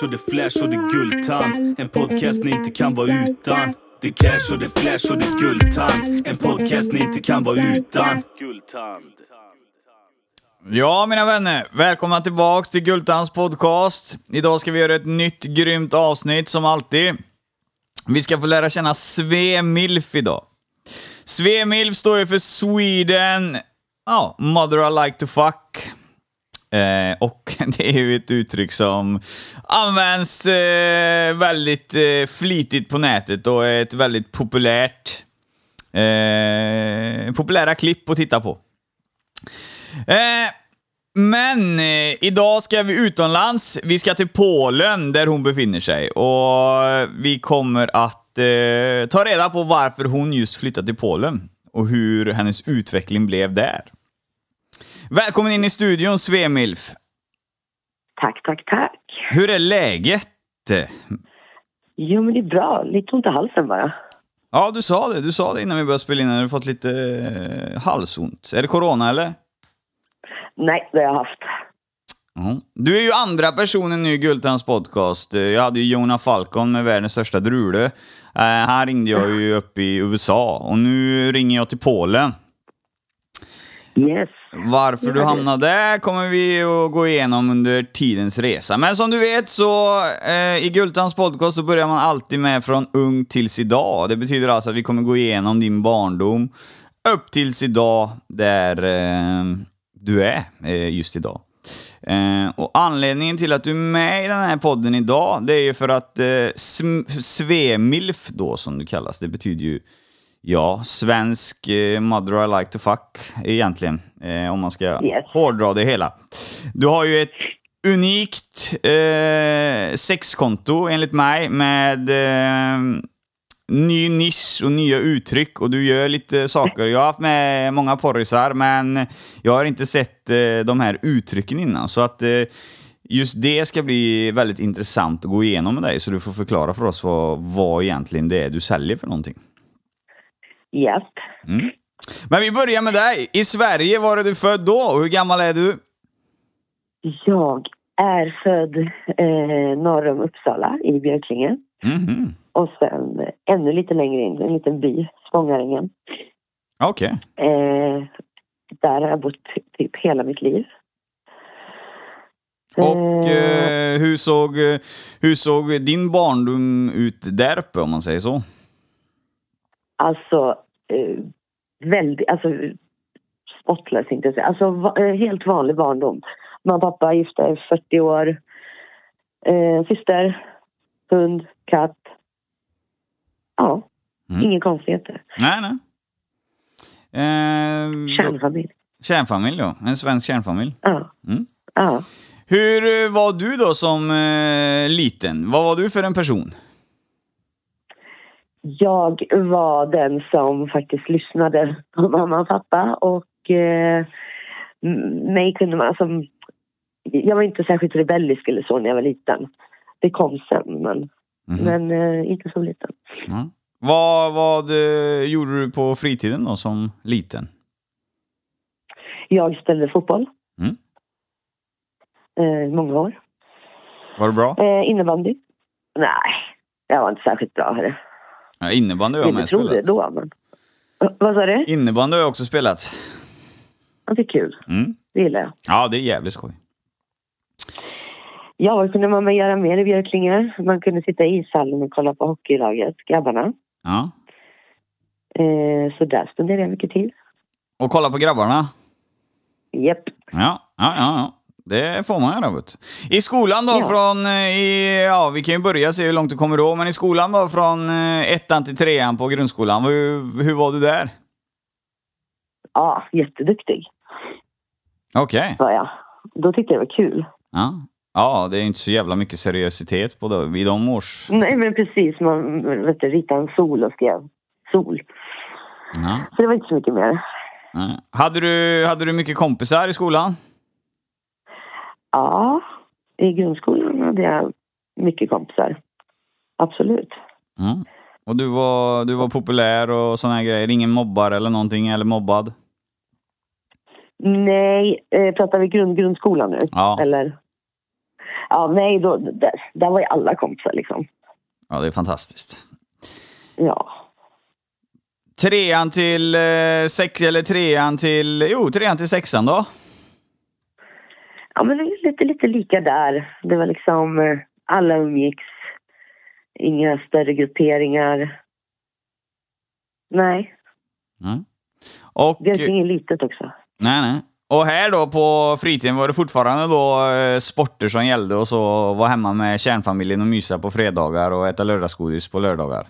cash och det flash och det guldtand. En podcast ni inte kan vara utan. Det cash och det flash och det guldtand. En podcast ni inte kan vara utan. Guldtand. Ja, mina vänner. Välkomna tillbaks till Gultans podcast. Idag ska vi göra ett nytt grymt avsnitt som alltid. Vi ska få lära känna Sve Milf idag. Sve Milf står ju för Sweden, ja, oh, Mother I like to fuck. Eh, och det är ju ett uttryck som används eh, väldigt eh, flitigt på nätet och är ett väldigt populärt eh, populära klipp att titta på. Eh, men eh, idag ska vi utomlands. Vi ska till Polen där hon befinner sig och vi kommer att eh, ta reda på varför hon just flyttade till Polen och hur hennes utveckling blev där. Välkommen in i studion Svemilf. Tack, tack, tack. Hur är läget? Jo, men det är bra. Lite ont i halsen bara. Ja, du sa det. Du sa det innan vi började spela in. Du fått lite eh, halsont. Är det corona eller? Nej, det har jag haft. Mhm. Du är ju andra personen nu i Gultans podcast. Eh, Jag hade ju Jona Falcon med världens största drule. Uh, här ringde jag ju upp i USA och nu ringer jag till Polen. Yes. Varför du hamnade där kommer vi att gå igenom under tidens resa. Men som du vet så eh, i Gultans podcast så börjar man alltid med från ung tills idag. Det betyder alltså att vi kommer gå igenom din barndom upp tills idag där eh, du är eh, just idag. Eh, och anledningen till att du är med i den här podden idag, det är ju för att eh, Svemilf då som du kallas, det betyder ju Ja, svensk eh, mother I like to fuck egentligen. Eh, om man ska Yes. hårdra det hela. Du har ju ett unikt eh, sexkonto enligt mig med eh, ny nisch och nya uttryck och du gör lite saker. Jag har haft med många porrisar men jag har inte sett eh, de här uttrycken innan. Så att eh, just det ska bli väldigt intressant att gå igenom med dig så du får förklara för oss vad, vad egentligen det är du säljer för någonting. Japp. Men vi börjar med dig. I Sverige var är du född då och hur gammal är du? Jag är född eh, norr om Uppsala i Björklinge. Mhm. Och sen eh, ännu lite längre in, en liten by, Spångaringen. Okej. Eh, där har jag bott typ hela mitt liv. Och eh, hur, såg, eh, hur såg din barndom ut där uppe om man säger så? Alltså, eh, väldigt, alltså spotless inte säga. Alltså va, eh, helt vanlig barndom. Mamma och pappa gifta i 40 år. Eh, syster, hund, katt. Ja, Mm. inga konstigheter. Nej, nej. Eh, Kärnfamilj. kärnfamilj då. En svensk kärnfamilj. Ja. Mm. ja. Hur eh, var du då som eh, liten? Vad var du för en person? Jag var den som faktiskt lyssnade på mamma och pappa och eh, mig kunde man... Alltså, jag var inte särskilt rebellisk eller så när jag var liten. Det kom sen, men, Mhm. men eh, inte som liten. Ja. Vad, vad eh, gjorde du på fritiden då som liten? Jag spelade fotboll. Mm. Eh, många år. Var det bra? Eh, innebandy. Nej, jag var inte särskilt bra. Hörru. Ja, innebandy har jag med trodde det spelat. då, men... Vad sa du? Innebandy har jag också spelat. Ja, det är kul. Mm. Det gillar jag. Ja, det är jävligt skoj. Ja, vad kunde man göra mer i Björklinge? Man kunde sitta i ishallen och kolla på hockeylaget, grabbarna. Ja. Eh, så där spenderade jag mycket tid. Och kolla på grabbarna. Japp. Ja, ja, ja. ja. Det får man göra. I skolan då Ja. från, eh, i, ja vi kan ju börja se hur långt du kommer då, men i skolan då från eh, ettan till trean på grundskolan, hur, hur var du där? Ja, jätteduktig Okej. var jag. Då tyckte jag det var kul. Ja. ja, det är inte så jävla mycket seriositet på det, i de års... Nej, men precis. Man vet du, ritade en sol och skrev sol. Ja. Så det var inte så mycket mer. Nej. Hade, du, hade du mycket kompisar i skolan? Ja, i grundskolan hade jag mycket kompisar. Absolut. Ja. Och du var, du var populär och här grejer? Ingen mobbar eller någonting, eller mobbad? Nej, eh, pratar vi grund, grundskolan nu? Ja. Eller? ja, nej, då, där, där var ju alla kompisar liksom. Ja, det är fantastiskt. Ja. Trean till eh, sex, eller trean till, jo, trean till sexan då? Ja, men det lite, lite lika där. Det var liksom, eh, alla umgicks. Inga större grupperingar. Nej, Nej. Och, Björklinge är litet också. nej, nej. Och här då på fritiden var det fortfarande då eh, sporter som gällde och så vara hemma med kärnfamiljen och mysa på fredagar och äta lördagsgodis på lördagar?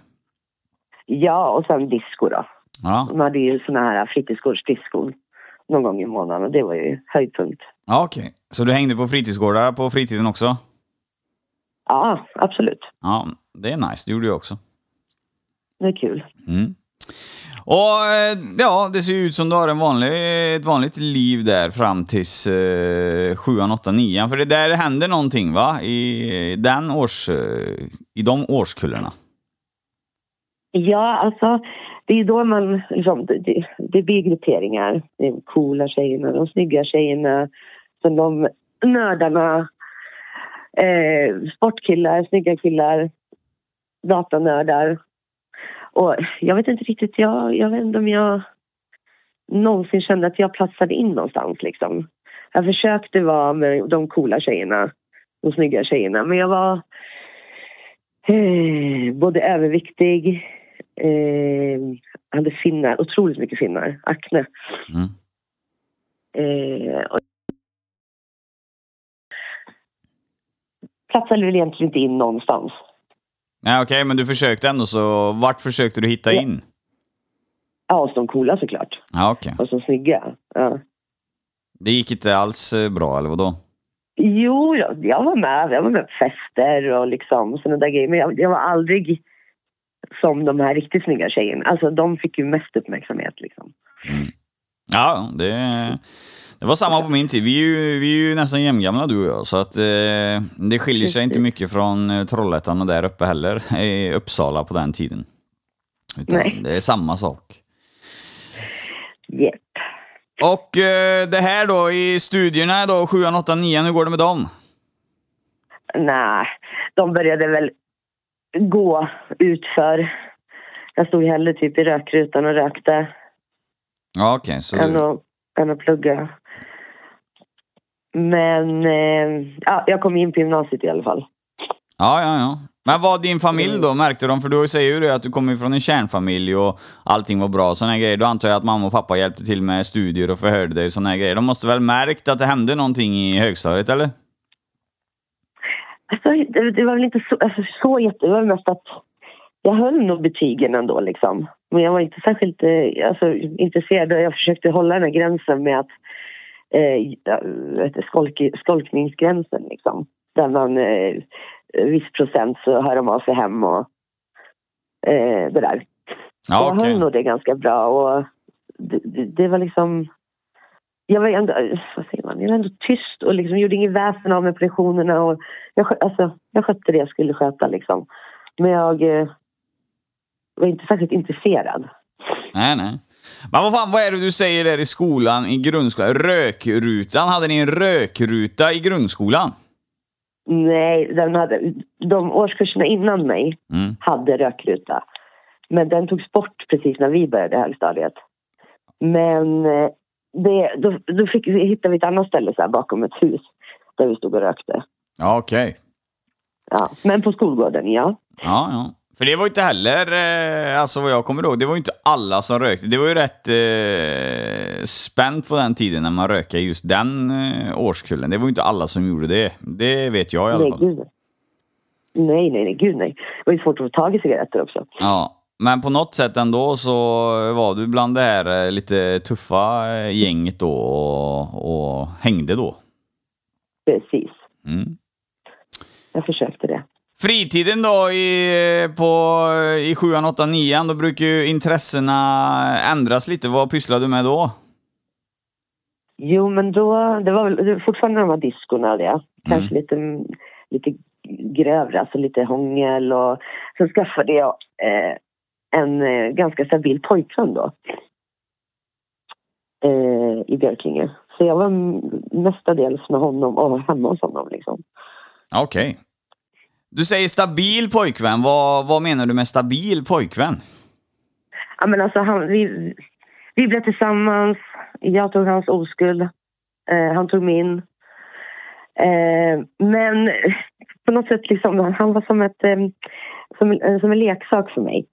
Ja, och sen disco då. Ja, De hade ju såna här fritidsgårdsdiskon någon gång i månaden och det var ju höjdpunkt. ja okej. Så du hängde på fritidsgårdar på fritiden också? Ja, absolut. Ja, det är nice. Det gjorde jag också. Det är kul. Mm. Och eh, ja, det ser ju ut som du har en vanlig, ett vanligt liv där fram tills eh, sjuan, åttan, nian. För det där händer någonting va? I, den års, eh, i de årskullarna. Ja, alltså det är då man liksom, det, det, det blir grupperingar. De coola tjejerna, de snygga tjejerna, sen de nördarna, eh, sportkillar, snygga killar, datanördar. Och jag vet inte riktigt, jag, jag vet inte om jag någonsin kände att jag platsade in någonstans liksom. Jag försökte vara med de coola tjejerna, de snygga tjejerna, men jag var eh, både överviktig, eh, hade finnar, otroligt mycket finnar, akne. Mm. Eh, och platsade väl egentligen inte in någonstans. Nej okej, men du försökte ändå så vart försökte du hitta Ja. in? Ja, hos de coola såklart. Ja okej. Och så snygga. Ja. Det gick inte alls eh, bra eller vadå? Jo, jag, jag var med. Jag var med på fester och liksom sådana där grejer. Men jag, jag var aldrig som de här riktigt snygga tjejerna. Alltså de fick ju mest uppmärksamhet liksom. Ja, det, det var samma på min tid. Vi är ju, vi är ju nästan jämngamla du och jag, så att eh, det skiljer sig inte mycket från eh, Trollhättan och där uppe heller, i Uppsala på den tiden. Utan Nej. det är samma sak. Yep. Och eh, det här då i studierna då, 7, 8, 9, hur går det med dem? Nej, de började väl gå utför. Jag stod hellre typ i rökrutan och rökte Ja, okej, så... än, att, än att plugga. Men eh, ja, jag kom in på gymnasiet i alla fall. Ja, ja, ja. Men vad din familj då, märkte de? För du säger ju det att du kommer från en kärnfamilj och allting var bra, såna här grejer. Då antar jag att mamma och pappa hjälpte till med studier och förhörde dig och här grejer. De måste väl märkt att det hände någonting i högstadiet, eller? Alltså, det, det var väl inte så, alltså, så jätte... Det var mest att jag höll nog betygen ändå liksom. Men jag var inte särskilt eh, alltså, intresserad. Jag försökte hålla den här gränsen med att eh, skolk, skolkningsgränsen liksom. Där man eh, viss procent så hör de av sig hem och eh, det där. Ja, jag okej. höll nog det ganska bra och det, det, det var liksom... Jag var ändå, vad säger man, jag var ändå tyst och liksom gjorde inget väsen av på lektionerna. Och jag, alltså, jag skötte det jag skulle sköta liksom. Men jag eh, var inte särskilt intresserad. Nej, nej. Men vad fan, vad är det du säger där i skolan, i grundskolan? Rökrutan, hade ni en rökruta i grundskolan? Nej, den hade, de årskurserna innan mig Mm. hade rökruta. Men den togs bort precis när vi började högstadiet. Men eh, det, då, då fick, hittade vi ett annat ställe så här bakom ett hus där vi stod och rökte. Ja, okej. Ja. Men på skolgården, ja. Ja, ja. För det var ju inte heller, eh, alltså vad jag kommer ihåg, det var ju inte alla som rökte. Det var ju rätt eh, spänt på den tiden när man rökte just den eh, årskullen. Det var ju inte alla som gjorde det. Det vet jag i alla Nej, fall. gud nej. Nej, nej, nej, gud nej. Det var ju svårt att få tag i cigaretter också. Ja, men på något sätt ändå så var du bland det här eh, lite tuffa gänget då och, och hängde då. Precis. Mm. Jag försökte det. Fritiden då i, på, i 7, 8, 9 då brukar ju intressena ändras lite. Vad pysslar du med då? Jo, men då, det var väl fortfarande de här diskorna det. Kanske lite, lite grövre, alltså lite hångel och sen skaffade jag eh, en eh, ganska stabil pojkvän då. Eh, I Björklinge. Så jag var mestadels med honom och hemma hos honom liksom. Okej. Du säger stabil pojkvän. Vad, vad menar du med stabil pojkvän? Ja, men alltså, han, vi, vi blev tillsammans. Jag tog hans oskuld. Eh, han tog min. Eh, men på något sätt liksom, han var som, ett, ehm, eh, som, som en leksak för mig.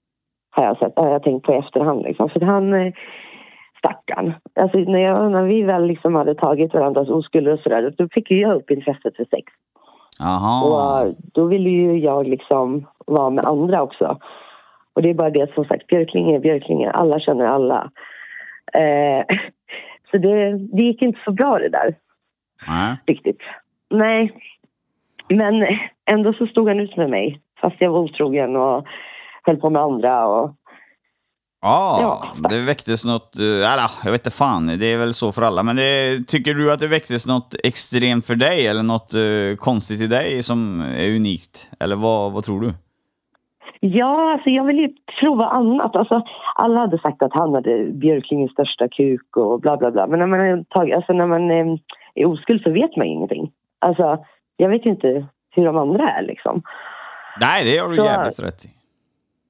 Har jag, sett, har jag tänkt på i efterhand. Liksom. För han, eh, stackarn. Alltså, när, jag, när vi väl liksom hade tagit varandras oskulder och sådär, då fick ju jag upp intresset för sex. Jaha. Och eh, då ville ju jag liksom vara med andra också. Och det är bara det som sagt, Björklinge är Björklinge, alla känner alla. Eh, så det, det gick inte så bra det där Nej. riktigt. Nej. Men ändå så stod han ut med mig fast jag var otrogen och höll på med andra. Och, Ja, Ja. det väcktes något, uh, eller, jag vet inte fan, det är väl så för alla. Men det, tycker du att det väcktes något extremt för dig eller något eh, konstigt i dig som är unikt? Eller vad, vad tror du? ja, alltså jag ville ju prova annat. Alltså, alla hade sagt att han hade Björklingens största kuk och bla bla bla. Men när man är, tag, alltså, när man eh, är oskuld så vet man ju ingenting. Alltså, jag vet ju inte hur de andra är liksom. Nej, det har du Så- jävligt rätt i.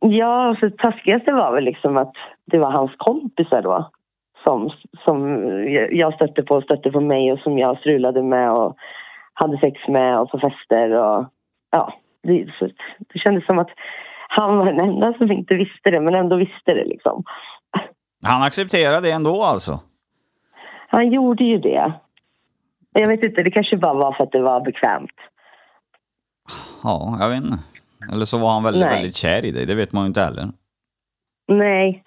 Ja, så det taskigaste var väl liksom att det var hans kompisar då. Som, som jag stötte på och stötte på mig och som jag strulade med och hade sex med och på fester och ja. Det, det kändes som att han var den enda som inte visste det men ändå visste det liksom. Han accepterade det ändå alltså? Han gjorde ju det. Jag vet inte, det kanske bara var för att det var bekvämt. Ja, jag vet inte. Eller så var han väldigt, Nej. väldigt kär i dig, det vet man ju inte heller. Nej.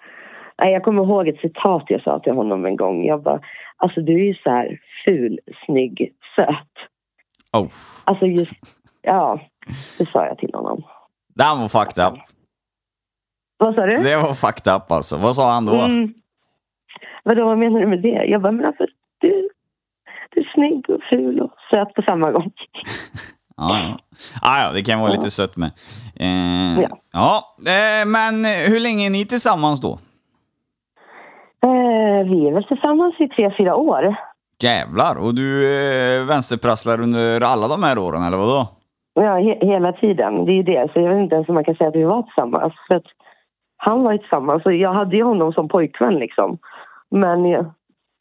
Nej, jag kommer ihåg ett citat jag sa till honom en gång. Jag bara, alltså du är ju så här ful, snygg, söt. Oh, Alltså just, ja, det sa jag till honom. den var fucked up. Vad sa du? Det var fucked up alltså. Vad sa han då? Mm. Vadå, vad menar du med det? Jag bara, men alltså du, du är snygg och ful och söt på samma gång. Ja, ja. Ah, ja, det kan vara lite sött med. Eh, Ja. ja, eh, men hur länge är ni tillsammans då? Eh, vi är väl tillsammans i tre, fyra år. Jävlar, och du eh, vänsterprasslar under alla de här åren, eller vadå? Ja, he- hela tiden. Det är ju det. Så jag vet inte ens om man kan säga att vi var tillsammans. För att han var ju tillsammans. Och jag hade ju honom som pojkvän liksom. Men jag,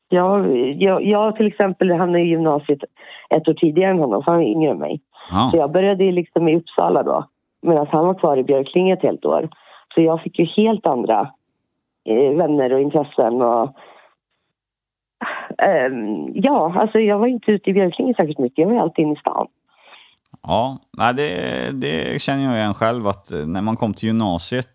jag, jag, jag till exempel hamnade i gymnasiet ett år tidigare än honom. För han är yngre än mig. Ja. Så jag började liksom i Uppsala då. Medan han var kvar i Björklinge ett helt år. Så jag fick ju helt andra eh, vänner och intressen och... Ehm, ja, alltså jag var inte ute i Björklinge särskilt mycket. Jag var alltid inne i stan. Ja, det, det känner jag igen själv att eh, när man kom till gymnasiet,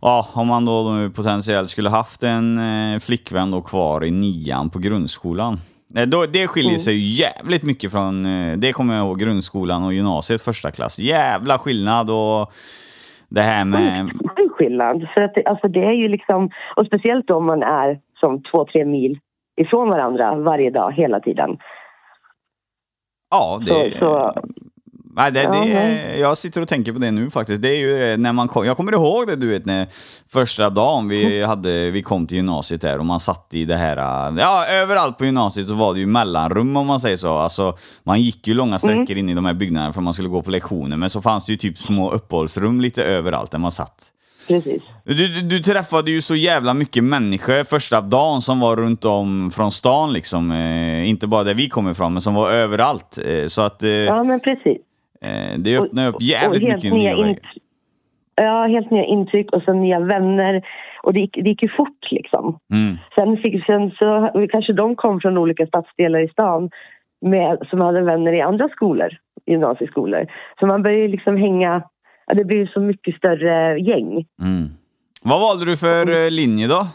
ja, om man då, då potentiellt skulle haft en eh, flickvän då kvar i nian på grundskolan. Då, det skiljer sig ju jävligt mycket från, eh, det kommer jag ihåg, grundskolan och gymnasiet första klass. Jävla skillnad och det här med... Det skillnad. För att det, alltså det är ju liksom, och speciellt om man är som två, tre mil ifrån varandra varje dag, hela tiden. Ja, det... Så, så, Nej, det, det, jag sitter och tänker på det nu faktiskt. Det är ju eh, när man kom, jag kommer ihåg det du vet när första dagen vi, hade, vi kom till gymnasiet där och man satt i det här, eh, ja överallt på gymnasiet så var det ju mellanrum om man säger så. Alltså man gick ju långa sträckor in i de här byggnaderna för man skulle gå på lektioner men så fanns det ju typ små uppehållsrum lite överallt där man satt. precis. Du, du, du träffade ju så jävla mycket människor första dagen som var runt om från stan liksom. Eh, inte bara där vi kommer ifrån men som var överallt. Eh, så att eh, Ja, men precis. Eh, Det öppnar upp jävligt och helt mycket nya vägar. Ja, helt nya intryck och sen nya vänner. Och det gick, det gick ju fort liksom. Mm. Sen, fick, sen så kanske de kom från olika stadsdelar i stan med, som hade vänner i andra skolor, gymnasieskolor. Så man började liksom hänga, ja, det blev så mycket större gäng. Mm. Vad valde du för eh, linje då?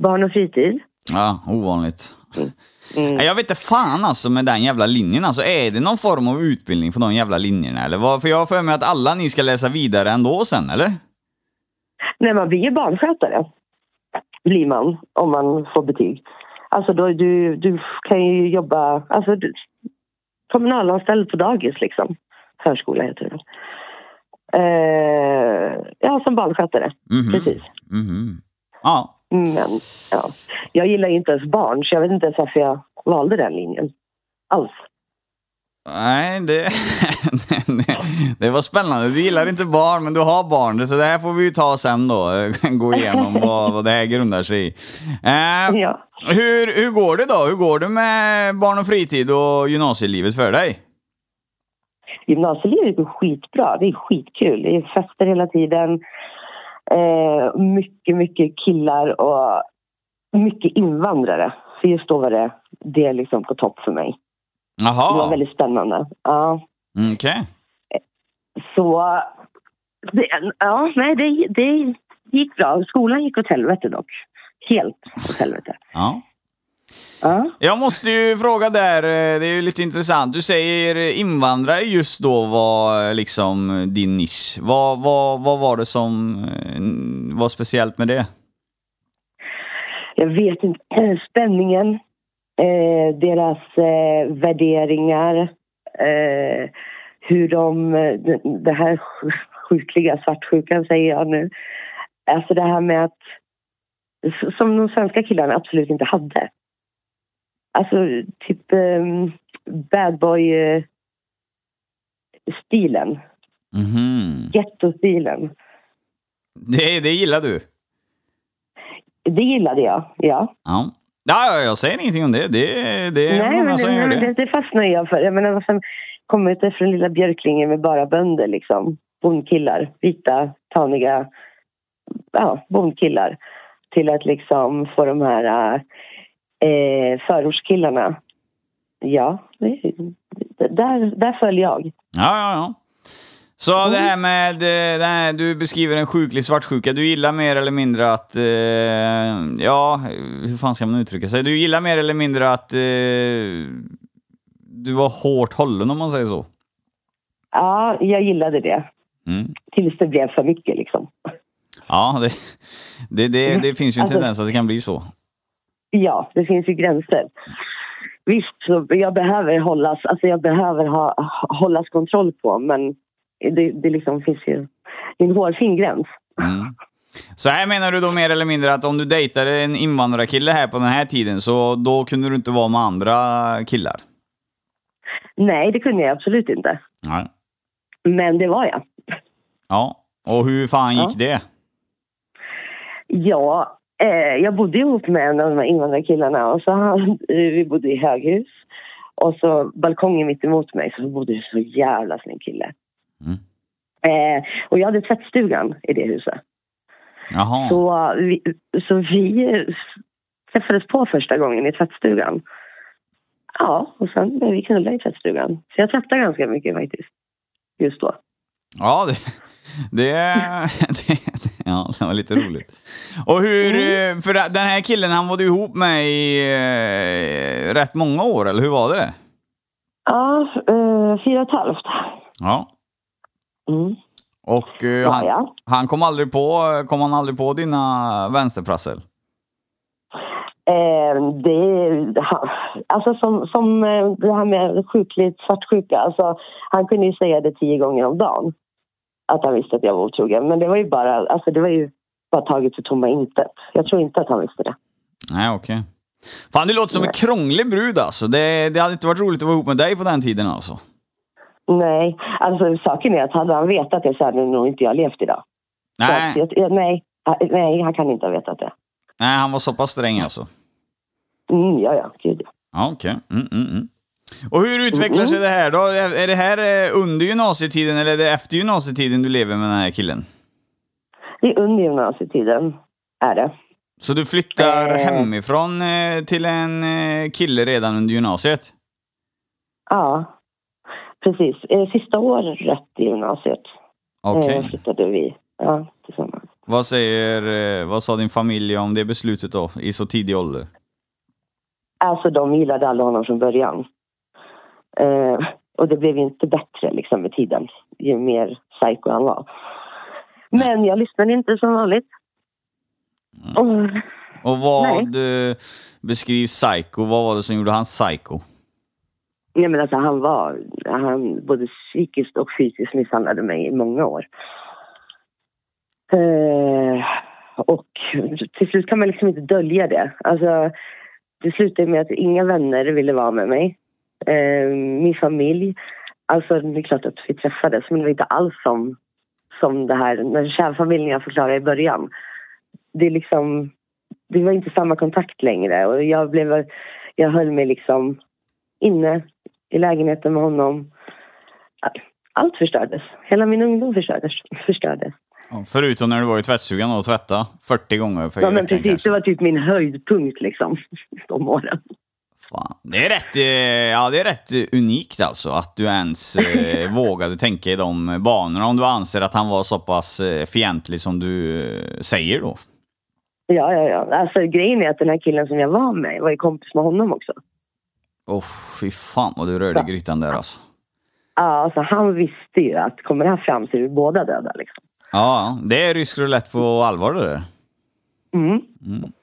Barn och fritid. Ja, ovanligt. Mm. Nej, Jag vet inte fan alltså med den jävla linjen. Alltså, är det någon form av utbildning på de jävla linjerna? Eller vad? För jag har för mig att alla ni ska läsa vidare ändå sen, eller? Nej, man blir ju barnskötare. Blir man, om man får betyg. Alltså då, du, du kan ju jobba, alltså du, kommunalanställd på dagis liksom. Förskola heter det. Eh, ja, som barnskötare. Mhm. Precis. Mhm. Ja. Men ja, jag gillar inte ens barn så jag vet inte ens varför jag valde den linjen. Alls. Nej, det, det, var spännande. Du gillar inte barn, men du har barn. Så det här får vi ju ta sen då. Gå igenom vad, vad det här grundar sig i. Eh, Ja. hur, hur går det då? Hur går det med barn och fritid och gymnasielivet för dig? Gymnasielivet är skitbra. Det är skitkul. Det är fester hela tiden. Eh, mycket, mycket killar och mycket invandrare. Så just då var det, det är liksom på topp för mig. Det var väldigt spännande. Ja. Mm, okej. Så... Det, ja, nej, det, det gick bra. Skolan gick åt helvete dock. Helt åt helvete. Ja. Ja. Jag måste ju fråga där, eh, det är ju lite intressant. Du säger invandrare just då var eh, liksom din nisch. Vad, vad, vad var det som eh, var speciellt med det? Jag vet inte. Spänningen. Eh, deras eh, värderingar. Eh, hur de... Det, här sj- sjukliga svartsjukan säger jag nu. Alltså det här med att... Som de svenska killarna absolut inte hade. Alltså typ um, bad boy eh, stilen. Mhm. Gettostilen. Det, det gillar du? Det gillade jag, ja. Ja. Ja, ja, jag säger ingenting om det. Det, det är Nej, många men, som det, gör nej, det. det, fastnar jag för. Jag menar, som kommer ut från lilla Björklinge med bara bönder liksom. Bondkillar, vita, taniga, ja, bondkillar. Till att liksom få de här eh, förortskillarna. Ja, det, det, där, där följer jag. Ja, ja, ja. Så det här med, eh, det här, du beskriver en sjuklig svartsjuka. Du gillar mer eller mindre att, eh, ja, hur fan ska man uttrycka sig? Du gillar mer eller mindre att eh, du var hårt hållen om man säger så. Ja, jag gillade det. Mm. Tills det blev för mycket liksom. Ja, det, det, det, det finns ju en Alltså- tendens att det kan bli så. Ja, det finns ju gränser. Visst, så jag behöver hållas, alltså jag behöver ha, hållas kontroll på men det, det liksom finns ju en hårfin gräns. Mm. Så här menar du då mer eller mindre att om du dejtade en invandrarkille här på den här tiden så då kunde du inte vara med andra killar? Nej, det kunde jag absolut inte. Nej. Men det var jag. Ja, och hur fan gick det? Ja, eh, jag bodde ihop med en av de här invandrarkillarna och så han, eh, vi bodde i höghus. Och så balkongen mitt emot mig så bodde det så jävla snygg kille. Mm. Eh, och jag hade tvättstugan i det huset. Jaha. Så vi, så vi eh, träffades på första gången i tvättstugan. Ja, och sen började vi knulla i tvättstugan. Så jag tvättade ganska mycket faktiskt. Just då. Ja, det, det, det, ja, det var lite roligt. Och hur, Mm. eh, för den här killen han var du ihop med i eh, rätt många år, eller hur var det? Ja, eh, fyra och ett halvt. Ja. Mm. Och eh, Ja, han, ja. han kom aldrig på, kom han aldrig på dina vänsterprassel? Eh, det, alltså som, som eh, det här med sjukligt svartsjuka. Alltså, han kunde ju säga det tio gånger om dagen. Att han visste att jag var otrogen. Men det var ju bara, alltså det var ju bara taget för tomma intet. Jag tror inte att han visste det. Nej, okej. Fan, det låter som en krånglig brud alltså. Det, det hade inte varit roligt att vara ihop med dig på den tiden alltså. Nej, alltså saken är att hade han vetat det så hade nog inte jag levt idag. Nej, att jag, nej, nej, han kan inte ha vetat det. nej, han var så pass sträng alltså. Mm, ja, ja, gud ja. Okej. Mm, mm, mm. Och hur utvecklar sig det här då? Är det här eh, under gymnasietiden eller är det efter gymnasietiden du lever med den här killen? Det är under gymnasietiden, är det. Så du flyttar Eh. hemifrån eh, till en eh, kille redan under gymnasiet? Ja, precis. Sista året i gymnasiet Okej. eh, flyttade vi ja, tillsammans. Vad säger, vad sa din familj om det beslutet då, i så tidig ålder? Alltså de gillade alla honom från början. Eh, och det blev inte bättre liksom med tiden, ju mer psycho han var. Men jag lyssnade inte som vanligt. Och, Och vad Nej. beskrivs psycho? Vad var det som gjorde han psycho? nej men alltså han var, han både psykiskt och fysiskt misshandlade mig i många år. Eh, och till slut kan man liksom inte dölja det. Alltså, det slutade med att inga vänner ville vara med mig. Eh, min familj. Alltså det är klart att vi träffades men det var inte alls som, som det här, när kärnfamiljen jag förklarade i början. Det är liksom, det var inte samma kontakt längre och jag blev, jag höll mig liksom inne i lägenheten med honom. Allt förstördes. Hela min ungdom förstördes. förstördes. Förutom när du var i tvättstugan och tvätta 40 gånger per Ja men precis, kanske. det var typ min höjdpunkt liksom. De åren. Fan. Det är rätt, eh, ja, det är rätt eh, unikt alltså att du ens eh, vågade tänka i de banorna om du anser att han var så pass eh, fientlig som du säger då. Ja, ja, ja. Alltså grejen är att den här killen som jag var med var ju kompis med honom också. Oh, fy fan vad du rörde grytan där alltså. Ja, alltså han visste ju att kommer det här fram så är vi båda döda liksom. Ja, det är rysk roulette på allvar det där. Mm.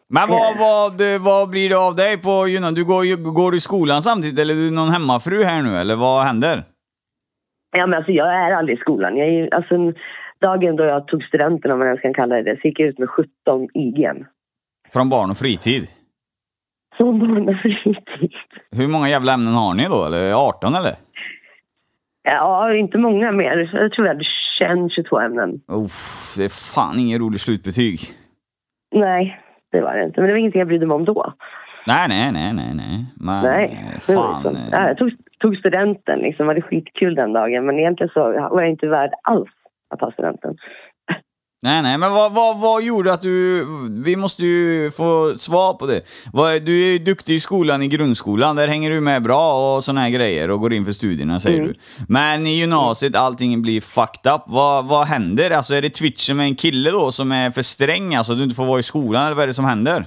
Men vad, vad, det- vad blir det av dig på gymnasiet? Du går, går du i skolan samtidigt eller är du någon hemmafru här nu eller vad händer? Ja, men alltså jag är aldrig i skolan. Jag är, alltså, dagen då jag tog studenten, om man ens kan kalla det så gick jag ut med 17 IGN. Från barn och fritid? Som barn och fritid. Hur många jävla ämnen har ni då? Eller 18 eller? Ja, inte många mer. Jag tror jag hade 21, 22 ämnen. Uff, det är fan ingen rolig slutbetyg. Nej, det var det inte. Men det var ingenting jag brydde mig om då. Nej, nej, nej, nej, nej. Men Nej, det var fan. liksom, eh, ja, jag tog, tog studenten liksom, hade skitkul den dagen. Men egentligen så var jag inte värd alls att ta studenten. Nej, nej, men vad, vad, vad gjorde att du... Vi måste ju få svar på det. Du är ju duktig i skolan, i grundskolan. Där hänger du med bra och såna här grejer och går in för studierna, säger Mm. du. Men i gymnasiet, allting blir fucked up. Vad, vad händer? Alltså är det twitchen med en kille då som är för sträng? Alltså att du inte får vara i skolan, eller vad är det som händer?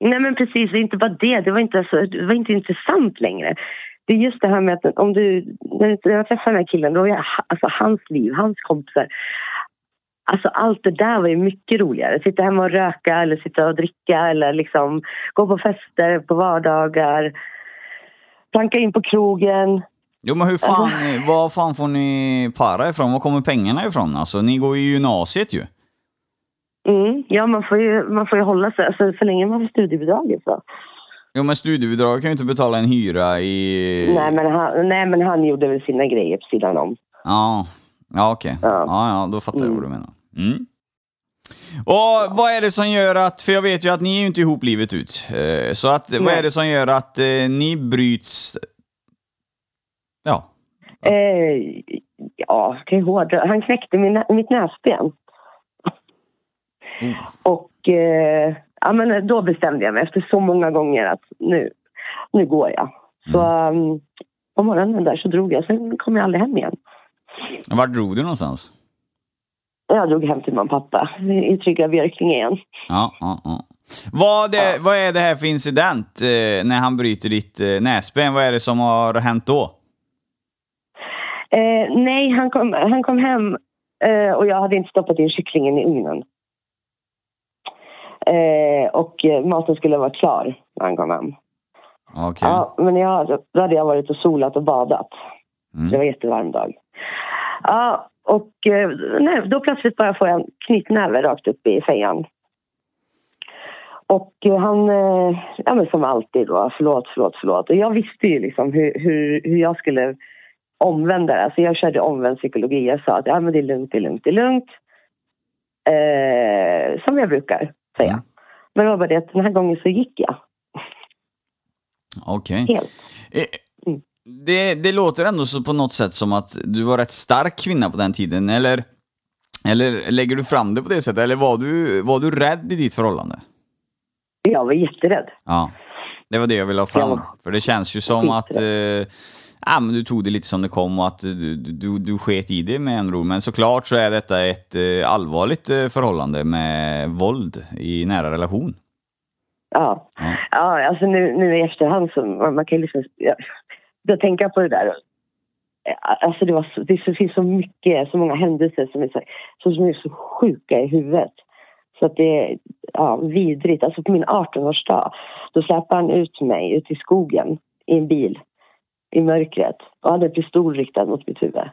Nej men precis, det är inte bara det. Det var inte, så, det var inte intressant längre. Det är just det här med att om du, när jag träffade den här killen, då var jag, alltså hans liv, hans kompisar. Alltså allt det där var ju mycket roligare. Sitta hemma och röka eller sitta och dricka eller liksom gå på fester på vardagar. Planka in på krogen. Jo men hur fan, var fan får ni para ifrån? Var kommer pengarna ifrån? Alltså ni går ju i gymnasiet ju. Mm. Ja, man får, ju, man får ju hålla sig, alltså, så länge man får studiebidraget så. Jo men studiebidrag kan ju inte betala en hyra i... Nej, men han, nej, men han gjorde väl sina grejer på sidan om. Ja, ja okej. Ja. Ja. ja, då fattar jag vad du menar. Mm. Och vad är det som gör att, för jag vet ju att ni är ju inte ihop livet ut. Eh, Så att, vad är det som gör att eh, ni bryts... Ja. Eh, ja, kan jag hårdra. Han knäckte min, mitt näsben. Mm. Och eh, ja, men då bestämde jag mig efter så många gånger att nu, nu går jag. Så um, på morgonen där så drog jag. Sen kom jag aldrig hem igen. Vart drog du någonstans? Jag drog hem till och pappa i trygga Björklinge igen. Ja, ja, ja. Vad, det, vad är det här för incident eh, när han bryter ditt eh, näsben? Vad är det som har hänt då? Eh, nej, han kom, han kom hem eh, och jag hade inte stoppat in kycklingen i ugnen. Eh, och eh, maten skulle vara klar när han kom hem. Okej. Ja, men jag, då hade jag varit och solat och badat. Mm. Det var en jättevarm dag. Ja, och eh, nej, då plötsligt bara får jag en knytnäve rakt upp i fejan. Och eh, han, eh, ja men som alltid då, förlåt, förlåt, förlåt. Och jag visste ju liksom hur, hur, hur jag skulle omvända det. Alltså jag körde omvänd psykologi. Jag sa att ja, men det är lugnt, det är lugnt, det är lugnt. Eh, som jag brukar säga. Mm. Men det var bara det att den här gången så gick jag Okej. helt. Det, det låter ändå så på något sätt som att du var rätt stark kvinna på den tiden, eller? Eller lägger du fram det på det sättet, eller var du, var du rädd i ditt förhållande? Jag var jätterädd. Ja, det var det jag ville ha fram. Ja. För det känns ju som att eh, ja, men du tog det lite som det kom och att du, du, du sket i det med en ro. Men såklart så är detta ett eh, allvarligt eh, förhållande med våld i nära relation. Ja, Ja. ja alltså nu, nu i efterhand så man, man kan ju liksom... Ja, jag på det där. Alltså det, var så, det finns så mycket, så många händelser som är så, som är så sjuka i huvudet. Så att det är ja, vidrigt. Alltså på min 18-årsdag, då släpade han ut mig ut i skogen i en bil i mörkret och hade en pistol riktad mot mitt huvud.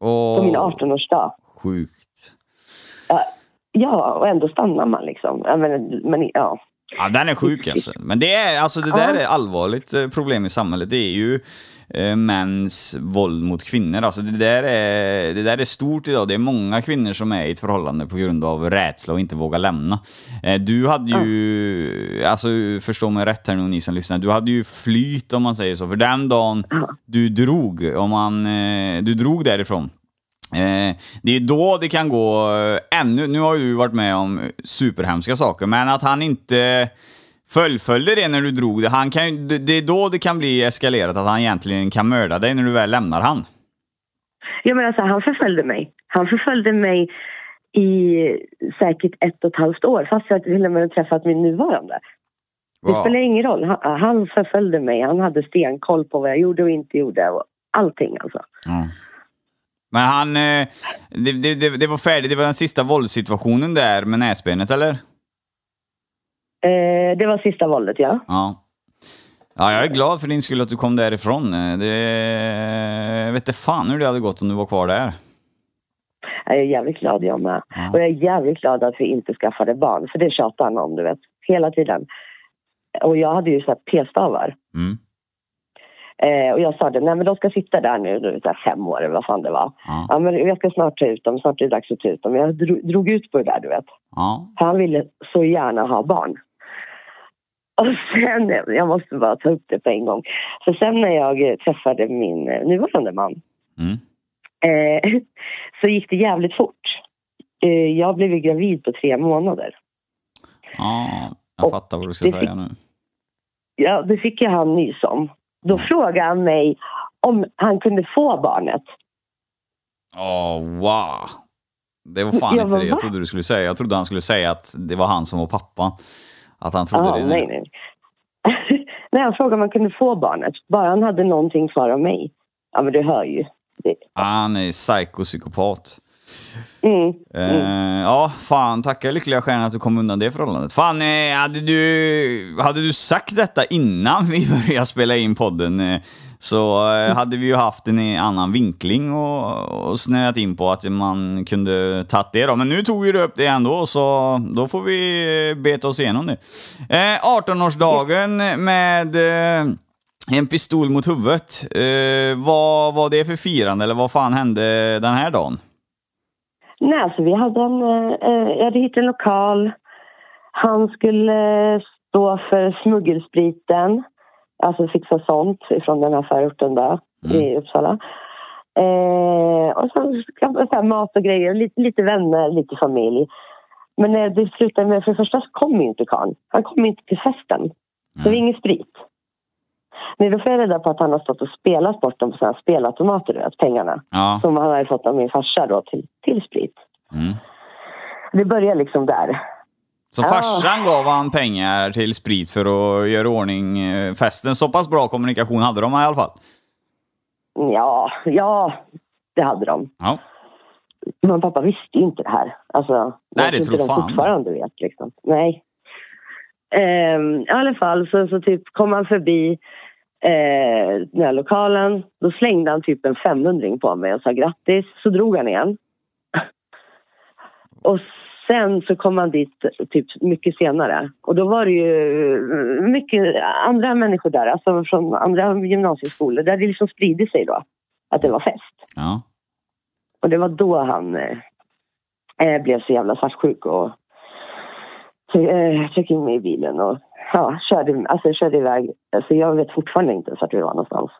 På min Och 18-årsdag. sjukt. Ja, ja, och ändå stannar man liksom. Men, men, ja. Ja, den är sjuk alltså. Men det, är, alltså, det där är allvarligt eh, problem i samhället. Det är ju eh, mäns våld mot kvinnor. Alltså, det, där är, det där är stort idag. Det är många kvinnor som är i ett förhållande på grund av rädsla och inte vågar lämna. Eh, du hade ju, alltså förstå mig rätt här nu ni som lyssnar, du hade ju flyt om man säger så. För den dagen du drog, om man, eh, du drog därifrån, Eh, det är då det kan gå eh, ännu, nu har ju du varit med om superhemska saker, men att han inte fullföljde det när du drog det, han kan, det det är då det kan bli eskalerat, att han egentligen kan mörda dig när du väl lämnar han. Ja, men alltså, han förföljde mig. Han förföljde mig i säkert ett och ett halvt år fast jag till och med träffat min nuvarande. Det Wow. spelar ingen roll. Han, han förföljde mig. Han hade stenkoll på vad jag gjorde och inte gjorde. Och allting alltså. Ja. Men han, eh, det, det, det, var färdigt, det var den sista våldssituationen där med näsbenet eller? Eh, det var sista våldet, ja. Ja. Ja, jag är glad för din skull att du kom därifrån. Eh, Det, jag vet inte fan hur det hade gått om du var kvar där. Jag är jävligt glad jag med. Ja. Och jag är jävligt glad att vi inte skaffade barn. För det tjatar han om, du vet. Hela tiden. Och jag hade ju så här p-stavar. Mm. Eh, och jag sa det, nej men de ska sitta där nu, du vet, fem år eller vad fan det var. Ja. Ja men jag ska snart ta ut dem, snart är det dags att ta ut dem. Jag drog, drog ut på det där, du vet. Ja. Han ville så gärna ha barn. Och sen, jag måste bara ta upp det på en gång. För sen när jag eh, träffade min eh, nuvarande man Mm. eh, så gick det jävligt fort. Eh, jag blev gravid på tre månader. Ja, jag Och fattar vad du ska säga fick- nu. Ja, det fick jag han nys om. Då frågade han mig om han kunde få barnet. Åh, wow. Det var fan Ja, inte men det jag trodde du skulle säga. Jag trodde han skulle säga att det var han som var pappan. Att han trodde Ah, det. nej, nej. nej, han frågade om han kunde få barnet. Bara han hade någonting kvar av mig. Ja, men du hör ju. Det, Ah, Han är psykopsykopat. Mm. Eh, ja, fan, tacka lyckliga stjärnan att du kom undan det förhållandet. Fan, eh, hade, du, hade du sagt detta innan vi började spela in podden eh, så hade vi ju haft en annan vinkling och, och snöat in på att man kunde tagit det då. Men nu tog ju du upp det ändå, så då får vi beta oss igenom det. Eh, 18-årsdagen med en pistol mot huvudet. Vad var det för firande, eller vad fan hände den här dagen? Nej, alltså vi hade en... Eh, jag hade hittat en lokal. Han skulle eh, stå för smuggelspriten. Alltså fixa sånt från den här förorten där i Uppsala. Eh, och så här, mat och grejer, lite, lite vänner, lite familj. Men eh, det slutade med, för det första så kom ju inte karln. Han kom inte till festen. Så det var ingen sprit. Men då får jag reda på att han har stått och spelat bort dem på sådana här spelautomater, du vet, pengarna. Ja. Som han hade fått av min farsa då till, till sprit. Mm. Det börjar liksom där. Så Ah. farsan gav han pengar till sprit för att göra ordning eh, festen. Så pass bra kommunikation hade de i alla fall. Ja, ja, det hade de. Ja. Men pappa visste ju inte det här. Alltså, Nej, det tror inte fan. de fortfarande vet liksom. Nej. Ehm, I alla fall så, så typ kom han förbi eh, den här lokalen. Då slängde han typ en 500 på mig och sa grattis. Så drog han igen. och sen så kom han dit typ mycket senare. Och då var det ju mycket andra människor där, alltså från andra gymnasieskolor. Där det liksom spridit sig då att det var fest. Ja. Och det var då han eh, eh, blev så jävla svartsjuk och eh, tryckte in mig i bilen och ja, körde, alltså, körde iväg. Alltså, jag vet fortfarande inte ens vart vi var någonstans.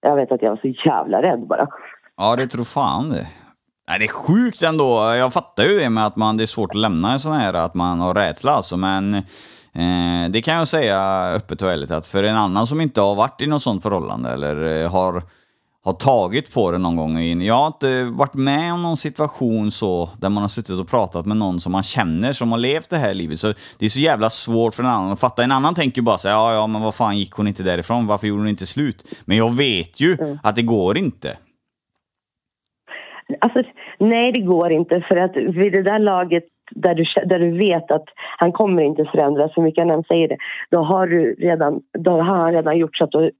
Jag vet att jag var så jävla rädd bara. ja, det tror fan det. Nej, det är sjukt ändå. Jag fattar ju det med att man, det är svårt att lämna en sån här, att man har rädsla alltså. Men eh, det kan jag säga öppet och ärligt att för en annan som inte har varit i något sånt förhållande eller eh, har har tagit på det någon gång. in- Jag har inte varit med om någon situation så där man har suttit och pratat med någon som man känner som har levt det här livet. Så det är så jävla svårt för en annan att fatta. En annan tänker ju bara så här, ja ja men vad fan gick hon inte därifrån? Varför gjorde hon inte slut? Men jag vet ju att det går inte. Alltså, nej, det går inte. För att vid det där laget där du, där du vet att han kommer inte förändras, hur mycket han än säger det, då har, du redan, då har han redan gjort så att du,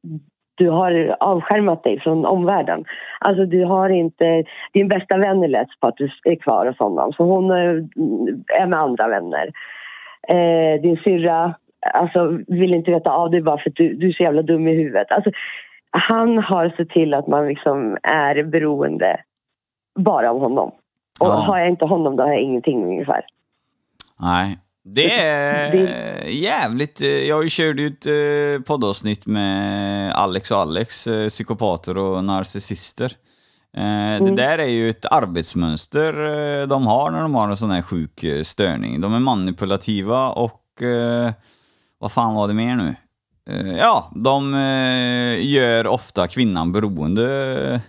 du har avskärmat dig från omvärlden. Alltså du har inte... Din bästa vän är lätt på att du är kvar hos honom, så hon är med andra vänner. Eh, din syrra alltså, vill inte veta av dig bara för att du, du är så jävla dum i huvudet. Alltså, han har sett till att man liksom är beroende bara av honom. Och Ja. har jag inte honom då har jag ingenting ungefär. Nej. Det är jävligt... eh, Jag har ju ut eh, poddavsnitt med Alex och Alex, eh, psykopater och narcissister. Det där är ju ett arbetsmönster de har när de har en sån här sjuk störning. De är manipulativa och... Vad fan var det mer nu? Ja, de gör ofta kvinnan beroende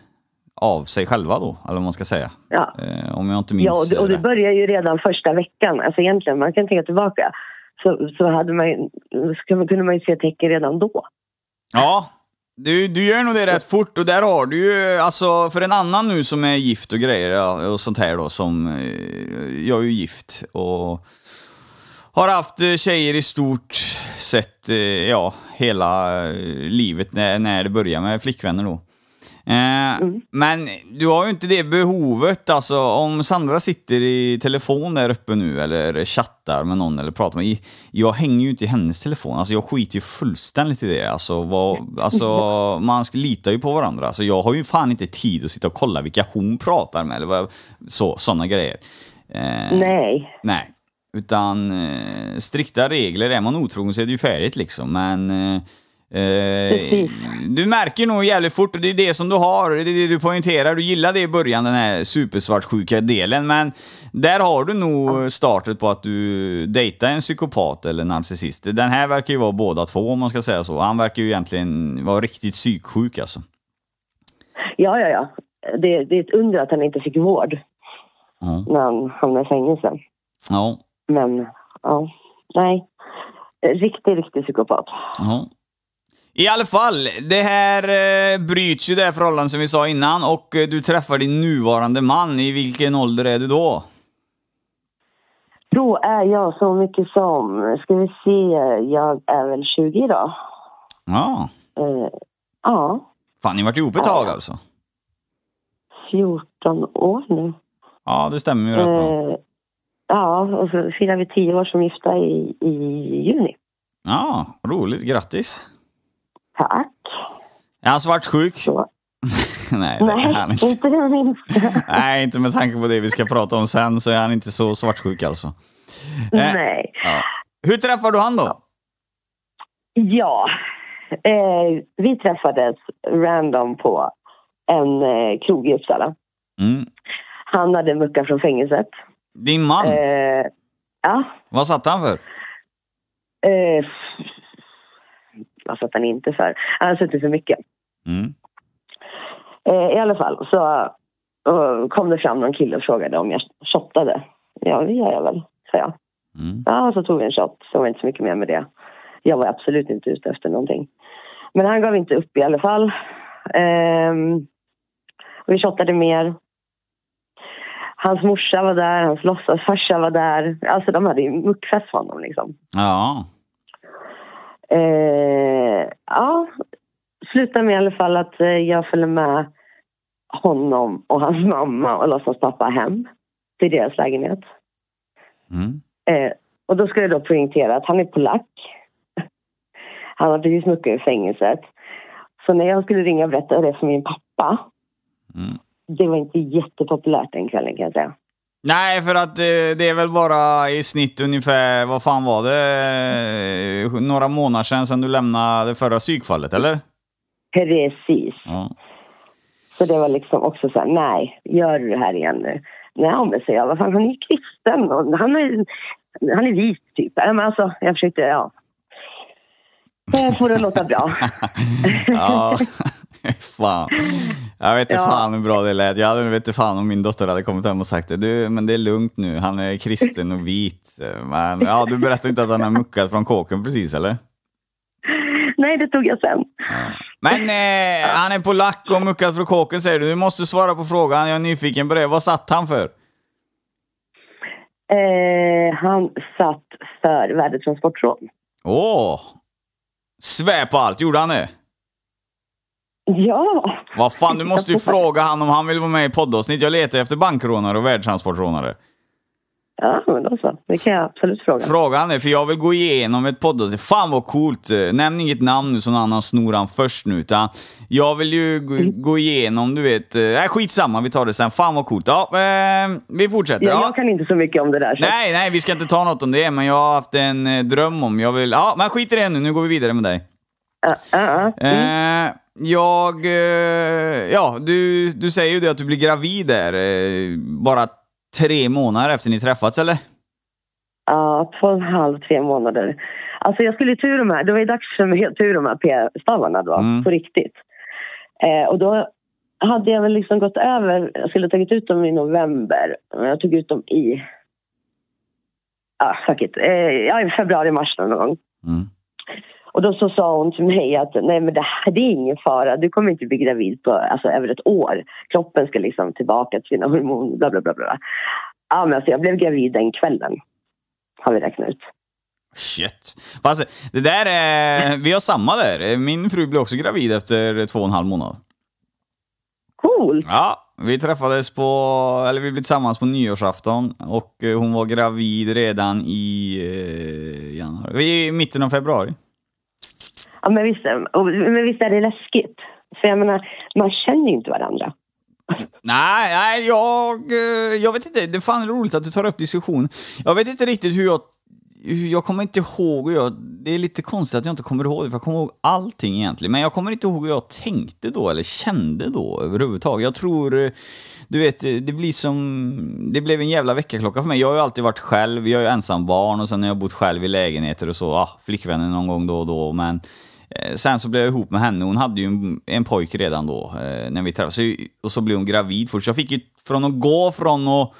av sig själva då, eller vad man ska säga. Ja. Eh, Om jag inte minns Ja, och det, och det börjar ju redan första veckan. Alltså egentligen, man kan tänka tillbaka. Så, så hade man, så kunde man ju se tecken redan då. Ja, du, du gör nog det rätt fort och där har du ju, alltså för en annan nu som är gift och grejer och sånt här då som, eh, jag är ju gift och har haft eh, tjejer i stort sett, eh, ja, hela eh, livet när, när det börjar med flickvänner då. Eh, Men du har ju inte det behovet, alltså om Sandra sitter i telefon där uppe nu eller chattar med någon eller pratar med, jag hänger ju inte i hennes telefon, alltså jag skiter ju fullständigt i det. Alltså, vad, alltså man ska lita ju på varandra, alltså jag har ju fan inte tid att sitta och kolla vilka hon pratar med eller vad, så, sådana grejer. Eh, Nej. Nej. Utan eh, strikta regler, är man otrogen så är det ju färdigt liksom. Men eh, du märker nog jävligt fort, och det är det som du har, det är det du poängterar. Du gillar det i början, den här supersvartsjuka delen. Men där har du nog startet på att du dejtar en psykopat eller narcissist. Den här verkar ju vara båda två om man ska säga så. Han verkar ju egentligen vara riktigt psyksjuk alltså. Ja, ja, ja. Det, det är ett under att han inte fick vård Ja. när han hamnade i fängelse. Ja. Men, ja. Nej. Riktig, riktig psykopat. Ja. I alla fall, det här eh, bryts ju det förhållandet som vi sa innan och eh, du träffar din nuvarande man. I vilken ålder är du då? Då är jag så mycket som, ska vi se, jag är väl 20 idag. Ja. Eh, ja, Fan, ni har varit ihop ett tag alltså? 14 år nu. Ja, det stämmer ju rätt bra. Eh, ja, och så firar vi 10 år som gifta i, i juni. Ja, roligt. Grattis. Tack. Är han svartsjuk? Så. Nej, det är Nej, han inte. inte det minsta. Nej, inte med tanke på det vi ska prata om sen så är han inte så svartsjuk alltså. Eh, Nej. Ja. Hur träffar du han då? Ja, eh, vi träffades random på en eh, krog i Uppsala. Mm. Han hade muckat från fängelset. Din man, Eh, ja, vad satt han för? Eh, vad satt han inte för? Han hade suttit för mycket. Mm. Eh, I alla fall så kom det fram någon kille och frågade om jag shottade. Ja, det gör jag väl, sa jag. Mm. Ja, så tog vi en shot. Så var det inte så mycket mer med det. Jag var absolut inte ute efter någonting. Men han gav inte upp i alla fall. Ehm, vi shottade mer. Hans morsa var där, hans låtsasfarsa var där. Alltså de hade ju muckfest för honom liksom. Ja. Eh, ja, slutade med i alla fall att eh, jag följde med honom och hans mamma och låtsaspappa hem till deras lägenhet. Mm. Eh, och då ska jag då poängtera att han är polack. Han har precis muckat i fängelset. Så när jag skulle ringa och berätta det för min pappa, Mm. det var inte jättepopulärt den kvällen kan jag säga. Nej, för att eh, det är väl bara i snitt ungefär, vad fan var det, eh, några månader sedan, sedan du lämnade det förra psykfallet, eller? Precis. Ja. Så det var liksom också så här, nej, gör du det här igen nu? Nej, men säger jag, vad fan, han är ju kristen och han är, han är vit typ. Ja, Men alltså, jag försökte, ja. Det får det låta bra. ja. fan. Jag vet inte Ja. fan hur bra det lät. Jag hade vet inte fan om min dotter hade kommit hem och sagt det. Du, men det är lugnt nu. Han är kristen och vit. Men ja, du berättade inte att han har muckat från kåken precis, eller? nej, det tog jag sen. Men eh, han är polack och muckat från kåken säger du. Du måste svara på frågan. Jag är nyfiken på det. Vad satt han för? Eh, han satt för värdetransportrån. Åh! Svär på allt. Gjorde han det? Ja, Vad fan, du måste ju fråga han om han vill vara med i poddavsnitt. Jag letar efter bankrånare och värdtransportrånare. Ja, men då så. Det kan jag absolut fråga. Frågan är, för jag vill gå igenom ett poddavsnitt. Fan vad coolt! Nämn inget namn nu så någon annan snor han först nu. Utan jag vill ju gå, Mm. igenom, du vet. Nej, äh, skitsamma, vi tar det sen. Fan vad coolt. Ja, eh, vi fortsätter. Ja, Ja. jag kan inte så mycket om det där. Så. Nej, nej, vi ska inte ta något om det, men jag har haft en eh, dröm om... Jag vill... Ja, men skit i det nu. Nu går vi vidare med dig. Ja, ja, ja. Eh, jag... Eh, ja, du, du säger ju det att du blir gravid där. Eh, bara tre månader efter ni träffats, eller? Ja, två och en halv, tre månader. Alltså jag skulle ta ur de här, det var ju dags för mig att ta ur de här p-stavarna då, Mm. på riktigt. Eh, och då hade jag väl liksom gått över, jag skulle ha tagit ut dem i november, men jag tog ut dem i, ja fuck it, eh, ja, i februari, mars någon gång. Mm. Och då så sa hon till mig att nej men det här det är ingen fara, du kommer inte bli gravid på alltså, över ett år. Kroppen ska liksom tillbaka till sina hormoner, bla bla bla. bla. Ja men alltså jag blev gravid den kvällen, har vi räknat ut. Shit. Fast det där är... Vi har samma där. Min fru blev också gravid efter två och en halv månad. Coolt! Ja, vi träffades på... Eller vi blev tillsammans på nyårsafton och eh, hon var gravid redan i eh, januari. I mitten av februari. Ja men visst, är- och- men visst är det läskigt? För jag menar, man känner ju inte varandra. Nej, nej, jag... Eh, jag vet inte. Det är fan roligt att du tar upp diskussion. Jag vet inte riktigt hur jag... Jag kommer inte ihåg jag... Det är lite konstigt att jag inte kommer ihåg det, för jag kommer ihåg allting egentligen. Men jag kommer inte ihåg hur jag tänkte då, eller kände då överhuvudtaget. Jag tror... Du vet, det blir som... Det blev en jävla väckarklocka för mig. Jag har ju alltid varit själv, jag är ju ensam barn och sen har jag bott själv i lägenheter och så. Ah, flickvänner någon gång då och då, men... Eh, sen så blev jag ihop med henne, hon hade ju en, en pojke redan då eh, när vi träffades. Och så blev hon gravid först. Så jag fick ju från att gå från att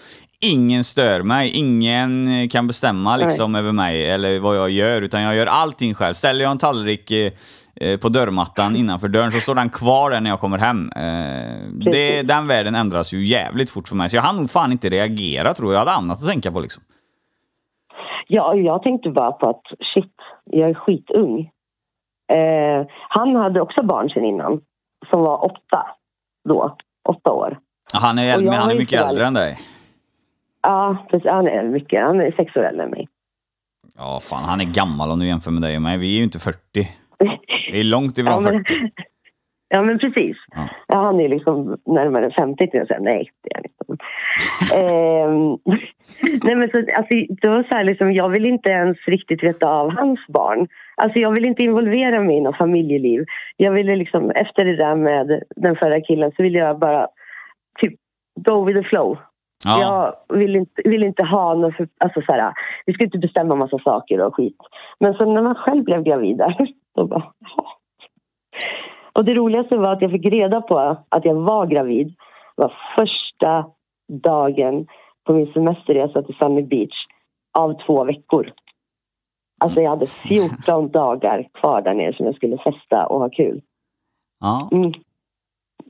ingen stör mig, ingen eh, kan bestämma liksom över mig eller vad jag gör, utan jag gör allting själv. Ställer jag en tallrik eh, eh, på dörrmattan innanför dörren så står den kvar där när jag kommer hem. Eh, det, den världen ändras ju jävligt fort för mig, så jag hann nog fan inte reagera tror jag. Jag hade annat att tänka på liksom. Ja, jag tänkte bara på att shit, jag är skitung. Eh, han hade också barn sen innan, som var åtta då. Åtta år. Han är, men han är mycket äldre än dig. Ja, precis, han är mycket. Han är sex år äldre än mig. Ja, fan han är gammal om du jämför med dig och mig. Vi är ju inte 40. Vi är långt ifrån Ja, men, 40. ja, men precis. Ja. Ja. han är liksom närmare 50 till jag säger nej, det är han inte. Ehm, nej, men så, alltså, det var så här, liksom, jag vill inte ens riktigt veta av hans barn. Alltså, jag vill inte involvera mig i något familjeliv. Jag ville liksom, efter det där med den förra killen så ville jag bara typ go with the flow. Ja. Jag vill inte, vill inte ha något för, alltså så här, vi ska inte bestämma massa saker och skit. Men så när man själv blev gravid där, då bara, jaha. Och det roligaste var att jag fick reda på att jag var gravid. Det var första dagen på min semesterresa till Sunny Beach av två veckor. Alltså jag hade 14 dagar kvar där nere som jag skulle festa och ha kul. ja. Mm.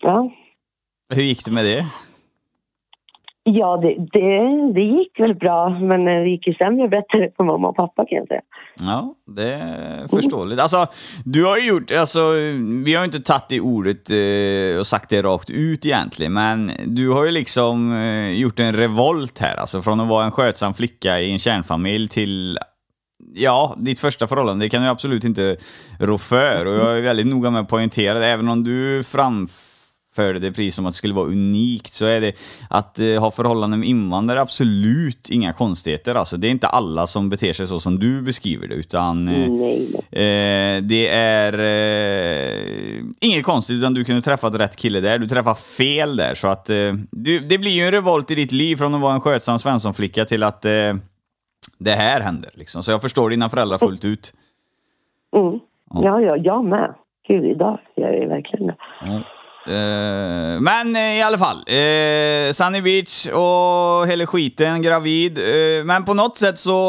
Ja, Hur gick det med det? Ja det, det, det gick väl bra men det gick ju sämre bättre för mamma och pappa kan jag säga. Ja, det är förståeligt. Alltså, du har ju gjort, alltså, vi har ju inte tagit det ordet eh, och sagt det rakt ut egentligen, men du har ju liksom eh, gjort en revolt här, alltså från att vara en skötsam flicka i en kärnfamilj till Ja, ditt första förhållande, det kan du absolut inte rå för. Och jag är väldigt noga med att poängtera det, även om du framför framförde det precis som att det skulle vara unikt, så är det att eh, ha förhållanden med invandrare absolut inga konstigheter. Alltså, det är inte alla som beter sig så som du beskriver det, utan eh. Eh, det är eh, inget konstigt, utan du kunde träffat rätt kille där. Du träffade fel där, så att eh, du, det blir ju en revolt i ditt liv från att vara en skötsam svenssonflicka till att eh, det här händer. Liksom. Så jag förstår dina föräldrar fullt ut. Mm. Ja, ja, jag med. Gud, idag gör jag ju verkligen det. Uh, men uh, i alla fall, uh, Sunny Beach och hela skiten, gravid. Men på något sätt så,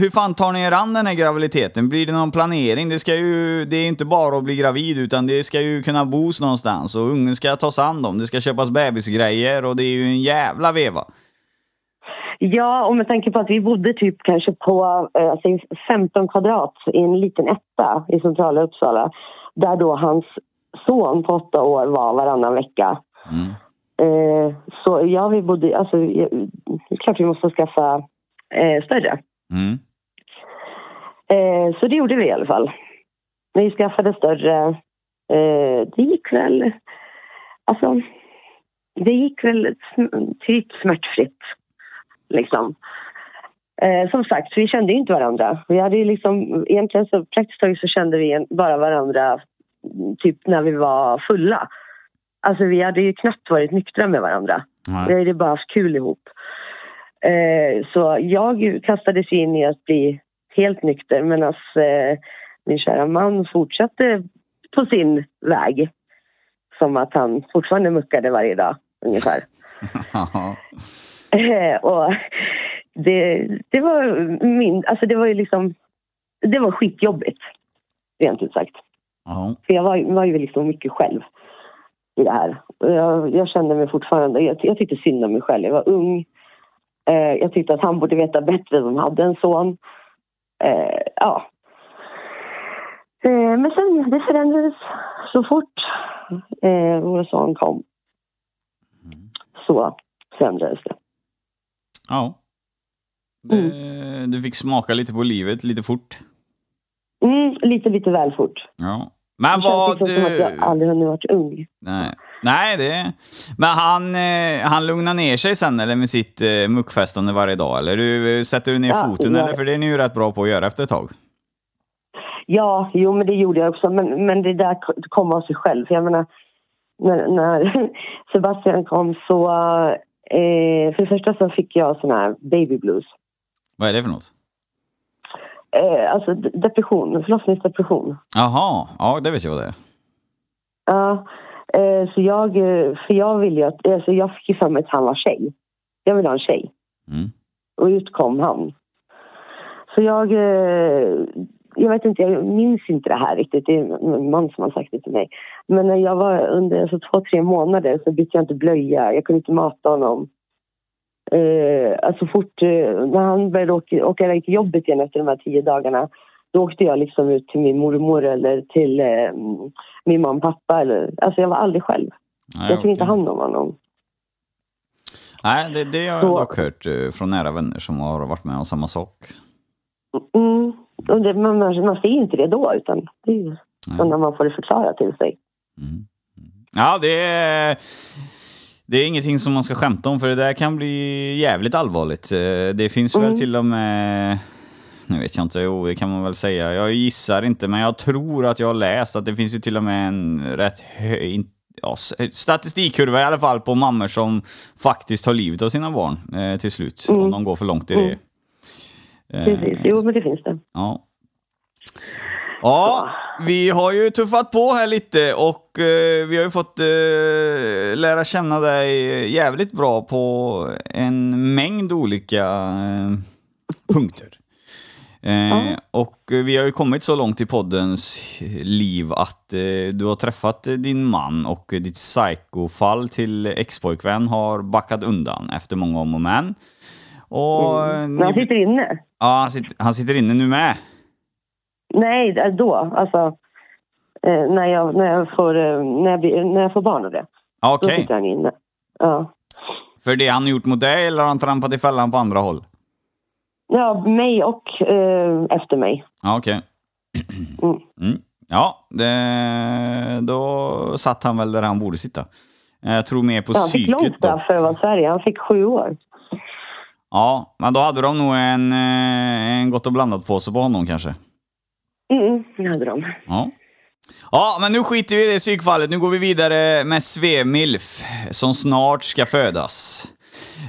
hur fan tar ni er an den här graviditeten? Blir det någon planering? Det, ska ju, det är inte bara att bli gravid, utan det ska ju kunna bos någonstans och ungen ska tas hand om. Det ska köpas bebisgrejer och det är ju en jävla veva. Ja, och med tanke på att vi bodde typ kanske på alltså, 15 kvadrat i en liten etta i centrala Uppsala där då hans son på åtta år var varannan vecka. Mm. Eh, så ja, vi bodde... Alltså, det är klart vi måste skaffa eh, större. Mm. Eh, så det gjorde vi i alla fall. Vi skaffade större. Eh, det gick väl... Alltså, det gick väl typ smärtfritt. Liksom. Eh, som sagt, vi kände ju inte varandra. Vi hade ju liksom, egentligen så praktiskt taget så kände vi bara varandra typ när vi var fulla. Alltså vi hade ju knappt varit nyktra med varandra. Vi Nej. hade bara haft kul ihop. Eh, så jag kastades in i att bli helt nykter medan eh, min kära man fortsatte på sin väg. Som att han fortfarande muckade varje dag, ungefär. Eh, och det, det var min... Alltså det var ju liksom... Det var skitjobbigt, rent ut sagt. Ja. För jag var, var ju liksom mycket själv i det här. Jag, jag kände mig fortfarande... Jag, jag tyckte synd om mig själv. Jag var ung. Eh, jag tyckte att han borde veta bättre som hade en son. Eh, ja. Eh, men sen, det förändrades så fort eh, vår son kom. Så förändrades det. ja. Det, du fick smaka lite på livet lite fort. Mm, lite, lite väl fort. Ja. Men Det känns vad liksom som att jag du... aldrig har varit ung. Nej. Nej, det... Men han, eh, han lugnar ner sig sen eller med sitt eh, muckfestande varje dag? Eller du, sätter du ner Ja, foten ja. eller? För det är ni ju rätt bra på att göra efter ett tag. Ja, jo men det gjorde jag också. Men, men det där kom av sig själv. För jag menar, när, när Sebastian kom så... Eh, för det första så fick jag sån här baby blues. Vad är det för något? Eh, alltså de- depression, förlossningsdepression. Jaha, ja det vet jag vad det är. Ja, eh, så jag, eh, för jag ville att, alltså jag fick ju för mig att han var tjej. Jag ville ha en tjej. Mm. Och ut kom han. Så jag, eh, jag vet inte, jag minns inte det här riktigt. Det är en man som har sagt det till mig. Men när jag var under alltså, två, tre månader så bytte jag inte blöja. Jag kunde inte mata honom. Eh, alltså fort, eh, när han började åka, åka iväg till jobbet igen efter de här tio dagarna då åkte jag liksom ut till min mormor eller till eh, min mamma och pappa. Eller, alltså jag var aldrig själv. Nej, jag tog inte okej. hand om honom. Nej, det, det har jag Så- dock hört eh, från nära vänner som har varit med om samma sak. Mm. Och det, man, man ser ju inte det då, utan det är ju när man får det förklarat till sig. Ja, det är, det är ingenting som man ska skämta om för det där kan bli jävligt allvarligt. Eh, Det finns väl till och med, nu vet jag inte, jo det kan man väl säga. Jag gissar inte men jag tror att jag har läst att det finns ju till och med en rätt hög ja, statistikkurva i alla fall på mammor som faktiskt tar livet av sina barn eh, till slut. Om de går för långt i det. Eh, Precis. Jo, men det finns det. Ja. Ja, vi har ju tuffat på här lite och eh, vi har ju fått eh, lära känna dig jävligt bra på en mängd olika eh, punkter. Och vi har ju kommit så långt i poddens liv att du har träffat din man och ditt psykofall till expojkvän har backat undan efter många om och men. Och, eh, Men han sitter inne. Ja, han sitter, han sitter inne nu med. Nej, då. Alltså, eh, när, jag, när, jag får, eh, när, jag blir, när jag får barn och det. Ja, Då Okej. sitter han inne. Ja. För det han gjort mot dig eller har han trampat i fällan på andra håll? ja, mig och eh, efter mig. Ja, okej. Mm. Mm. Ja, det, då satt han väl där han borde sitta. Jag tror mer på Ja, han fick långt psyket då. straff för att vara i Sverige. Han fick sju år. Ja, men då hade de nog en, eh, en gott och blandat påse på honom kanske. Mm, det hade de. Ja. Ja, men nu skiter vi i det psykfallet. Nu går vi vidare med Svemilf som snart ska födas.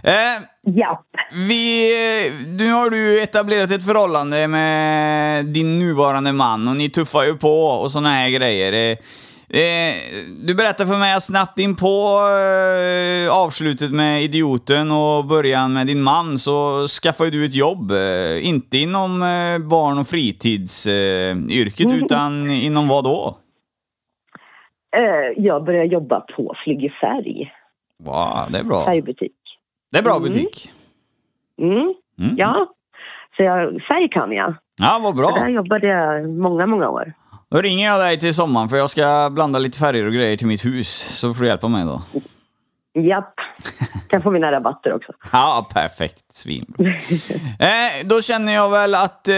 Eh, Ja. Vi, nu har du etablerat ett förhållande med din nuvarande man och ni tuffar ju på och såna här grejer. Eh, Du berättar för mig att snabbt in på eh, avslutet med idioten och början med din man så skaffar ju du ett jobb. Eh, Inte inom eh, barn och fritidsyrket utan inom vad då? Eh, jag började jobba på Flygefärg. Wow, det är bra. Färgbutik. Det är bra Mm. butik. Mm. Mm. Ja. Så jag, färg kan jag. Ja, vad bra. Där jobbade jag många, många år. Då ringer jag dig till sommaren för jag ska blanda lite färger och grejer till mitt hus. Så får du hjälpa mig då. Japp. Kan få mina rabatter också. Ja, perfekt. Svin. eh, då känner jag väl att eh,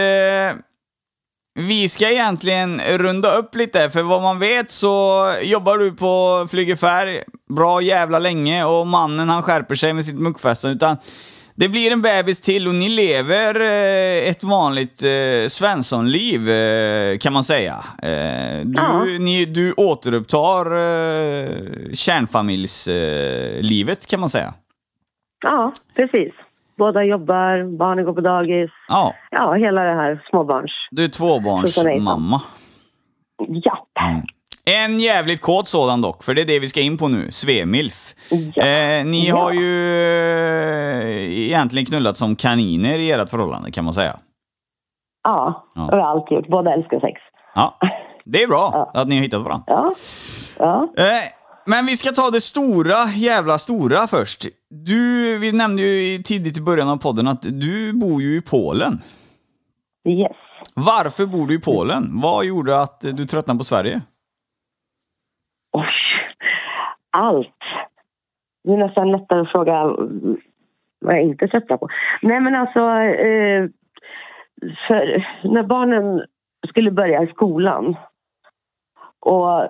vi ska egentligen runda upp lite, för vad man vet så jobbar du på Flygefär bra jävla länge och mannen han skärper sig med sitt muckfästen, utan det blir en bebis till och ni lever eh, ett vanligt eh, Svenssonliv eh, kan man säga. Eh, du, Ja. ni, du återupptar eh, kärnfamiljslivet kan man säga. Ja, precis. Båda jobbar, barnen går på dagis. Ja, Ja, hela det här småbarns... du är tvåbarnsmamma. Japp. En jävligt kåt sådan dock, för det är det vi ska in på nu. Svemilf. Ja. Eh, ni Ja. har ju eh, egentligen knullat som kaniner i ert förhållande kan man säga. Ja, Ja. det har jag alltid gjort. Båda älskar sex. Ja, det är bra Ja. att ni har hittat varandra. Ja. Ja. Eh, men vi ska ta det stora, jävla stora först. Du, vi nämnde ju tidigt i början av podden att du bor ju i Polen. Yes. Varför bor du i Polen? Vad gjorde att du tröttnade på Sverige? Allt. Det är nästan lättare att fråga vad jag inte tröttnar på. Nej, men alltså... Eh, för när barnen skulle börja i skolan och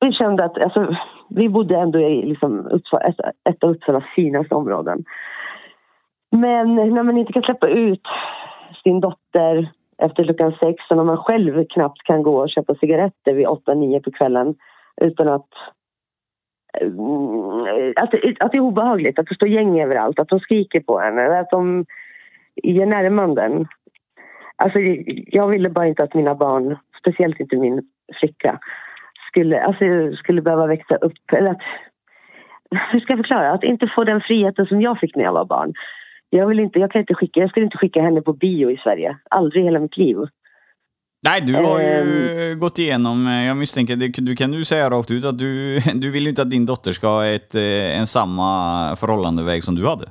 vi kände att... Alltså, vi bodde ändå i liksom Uppsala, ett, av Uppsalas finaste områden. Men när man inte kan släppa ut sin dotter efter klockan sex och när man själv knappt kan gå och köpa cigaretter vid åtta, nio på kvällen utan att Mm, att, det- att det är obehagligt, att det står gäng överallt, att de skriker på henne, att de ger närmanden. Alltså, jag ville bara inte att mina barn, speciellt inte min flicka, skulle, alltså, skulle behöva växa upp. Eller att, hur ska jag förklara? Att inte få den friheten som jag fick när jag var barn. Jag, vill inte, jag, kan inte skicka, jag skulle inte skicka henne på bio i Sverige. Aldrig i hela mitt liv. Nej, du har ju Ehm. gått igenom, eh, jag misstänker, du kan du säga rakt ut att du, du vill ju inte att din dotter ska ha ett, eh, en samma förhållandeväg som du hade.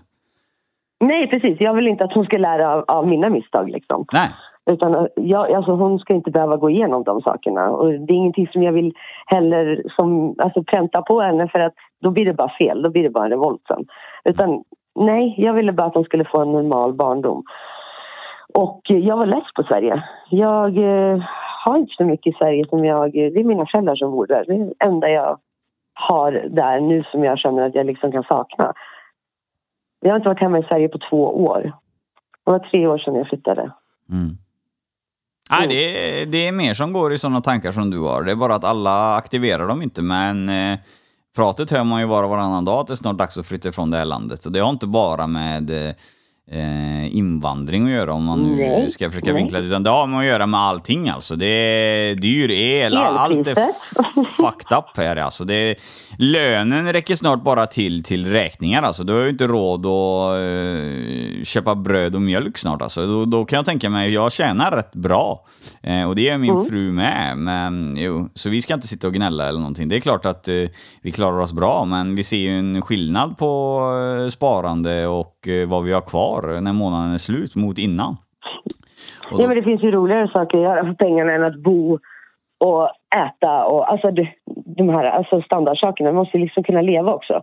Nej, precis. Jag vill inte att hon ska lära av, av mina misstag. Liksom. Nej. Utan eh, jag, alltså hon ska inte behöva gå igenom de sakerna. Och det är ingenting som jag vill heller som, alltså, pränta på henne för att då blir det bara fel. Då blir det bara en revolt sen. Utan nej, jag ville bara att de skulle få en normal barndom. Och eh, jag var less på Sverige. Jag eh, har inte så mycket i Sverige som jag... Eh, det är mina föräldrar som bor där. Det är det enda jag har där nu som jag känner att jag liksom kan sakna. Jag har inte varit hemma i Sverige på två år. Det var tre år sedan jag flyttade. Mm. Nej, det, är- det är mer som går i sådana tankar som du har. Det är bara att alla aktiverar dem inte, men eh, pratet hör man ju var och varannan dag att det är snart dags att flytta ifrån det här landet. Och det har inte bara med eh, eh, invandring att göra om man nu Nej, ska försöka nej. vinkla det, utan det har med att göra med allting alltså. Det är dyr el, allt är fucked up här alltså. Det är, lönen räcker snart bara till till räkningar alltså. Du har ju inte råd att eh, köpa bröd och mjölk snart alltså. Då, då kan jag tänka mig, jag tjänar rätt bra. Eh, och det gör min Mm. fru med. Men jo, så vi ska inte sitta och gnälla eller någonting. Det är klart att eh, vi klarar oss bra, men vi ser ju en skillnad på eh, sparande och eh, vad vi har kvar när månaden är slut mot innan. Och då- Ja, men det finns ju roligare saker att göra för pengarna än att bo och äta och alltså de, de här alltså standardsakerna. Man måste liksom kunna leva också.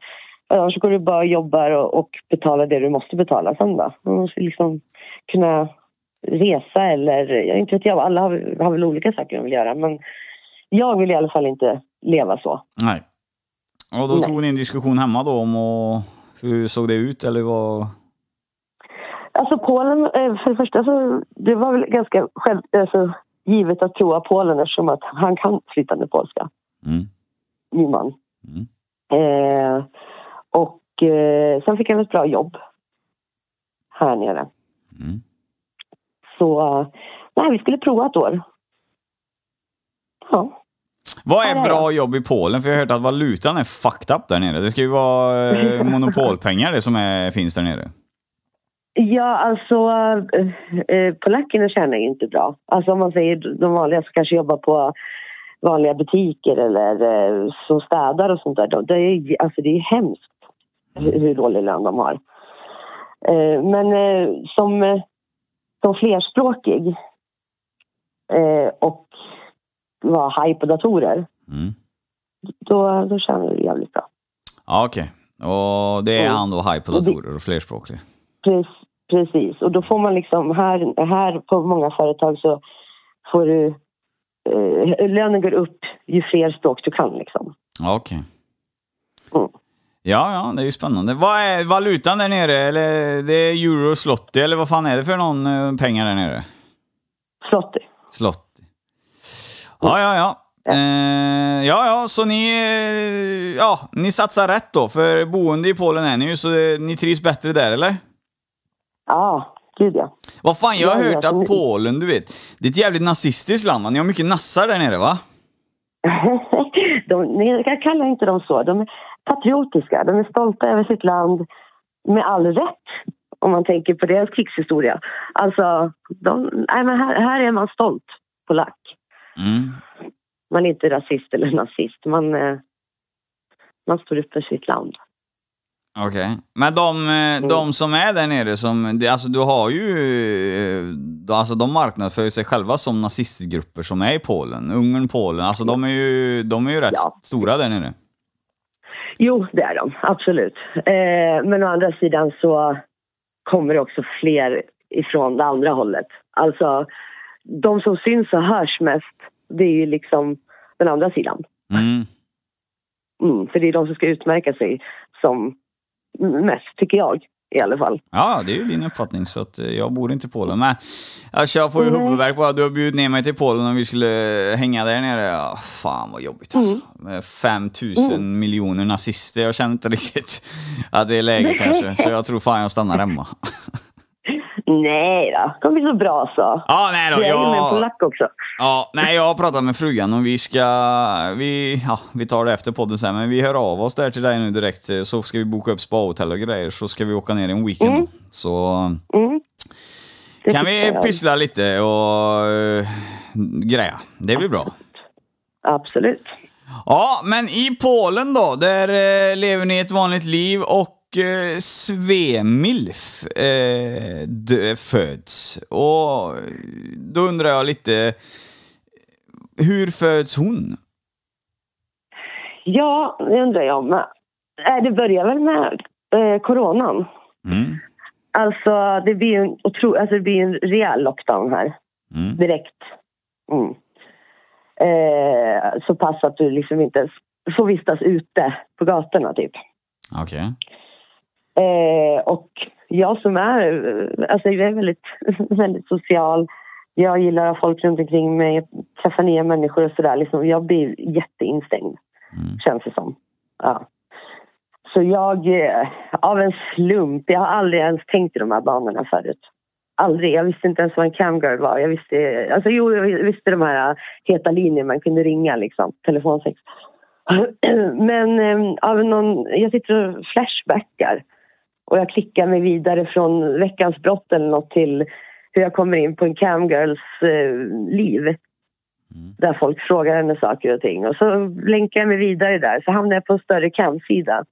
Annars går du bara och jobbar och, och betalar det du måste betala sen då. Man måste liksom kunna resa eller, jag inte vet jag, alla har, har väl olika saker de vill göra men jag vill i alla fall inte leva så. Nej. Och då Nej. tog ni en diskussion hemma då om och, hur såg det ut eller vad? Alltså Polen, eh, för det första så det var väl ganska själv, alltså, givet att prova Polen eftersom att han kan flytande polska. Mm. min man. Mm. Eh, och eh, sen fick han ett bra jobb här nere. Mm. Så eh, nej, vi skulle prova ett år. Ja. Vad är bra jobb i Polen? För jag har hört att valutan är fucked up där nere. Det ska ju vara eh, monopolpengar det som är, finns där nere. Ja, alltså eh, eh, polackerna tjänar ju inte bra. Alltså om man säger de vanliga som kanske jobbar på vanliga butiker eller eh, som städar och sånt där. Det är, alltså det är hemskt hur, hur dålig lön de har. Eh, men eh, som, som flerspråkig och var haj på datorer, Mm. då, då tjänar du jävligt bra. Ja, okej. Och det är Mm. han då haj på det- datorer och flerspråklig. Pre- Precis, och då får man liksom här, här på många företag så får du eh, lönen går upp ju fler språk du kan liksom. Okej. Mm. Ja, ja, det är ju spännande. Vad är valutan där nere? Eller det är euro, slotti eller vad fan är det för någon eh, pengar där nere? Slotti. Slotti. Ja, ja, ja. Eh, ja, ja, så ni, eh, ja, ni satsar rätt då, för boende i Polen är ni ju, så ni trivs bättre där, eller? Ja, gud ja. Vad fan, jag har hört att Polen, du vet, det är ett jävligt nazistiskt land va? Ni har mycket nassar där nere va? de, jag kallar inte dem så. De är patriotiska. De är stolta över sitt land med all rätt om man tänker på deras krigshistoria. Alltså, de, nej, men här, här är man stolt polack. Mm. Man är inte rasist eller nazist. Man, eh, man står upp för sitt land. Okej. Men de, eh, de som är där nere, som, alltså du har ju, eh, alltså de marknadsför sig själva som nazistgrupper som är i Polen. Ungern, Polen, alltså de är ju, de är ju rätt Ja. stora där nere. Jo, det är de. Absolut. Eh, men å andra sidan så kommer det också fler ifrån det andra hållet. Alltså, de som syns och hörs mest, det är ju liksom den andra sidan. Mm. Mm, för det är de som ska utmärka sig som mest, tycker jag i alla fall. Ja, det är ju din uppfattning, så att eh, jag bor inte i Polen. Men alltså, jag får ju Nej. huvudvärk bara. Du har bjudit ner mig till Polen och vi skulle hänga där nere. Ja, fan vad jobbigt alltså. Med 5000 miljoner nazister. Jag känner inte riktigt att det är läge kanske. Så jag tror fan jag stannar hemma. Nej då, det kommer bli så bra så. Ja, nej då. Jag är ju Jag, polack också. ja, nej, jag har pratat med frugan och vi ska... Vi, ja, vi tar det efter podden sen, men vi hör av oss där till dig nu direkt. Så ska vi boka upp spahotell och grejer, så ska vi åka ner en weekend. Mm. Så Mm. Kan vi jag. pyssla lite och uh, greja. Det blir bra. Absolut. Ja, men i Polen då, där eh, lever ni ett vanligt liv och eh, Svemilf eh, dö- föds. Och då undrar jag lite, hur föds hon? Ja, det undrar jag med. Äh, det börjar väl med eh, coronan. Mm. Alltså, det blir en, otro, alltså, det blir en rejäl lockdown här. Mm. direkt. Mm. Eh, så pass att du liksom inte ens får vistas ute på gatorna typ. Okej. Eh, och jag som är, eh, alltså jag är väldigt, väldigt social. Jag gillar att ha folk runt omkring mig, träffa nya människor och sådär. Liksom, jag blir jätteinstängd, Mm. känns det som. Ja. Så jag, eh, av en slump, jag har aldrig ens tänkt i de här banorna förut. Aldrig. Jag visste inte ens vad en camgirl var. Jag visste, alltså jo, jag visste de här heta linjerna man kunde ringa liksom, telefonsex. Men eh, av någon, jag sitter och flashbackar och jag klickar mig vidare från veckans brott eller något till hur jag kommer in på en camgirls eh, liv. Där folk frågar henne saker och ting. Och så länkar jag mig vidare där, så hamnar jag på en större camsida.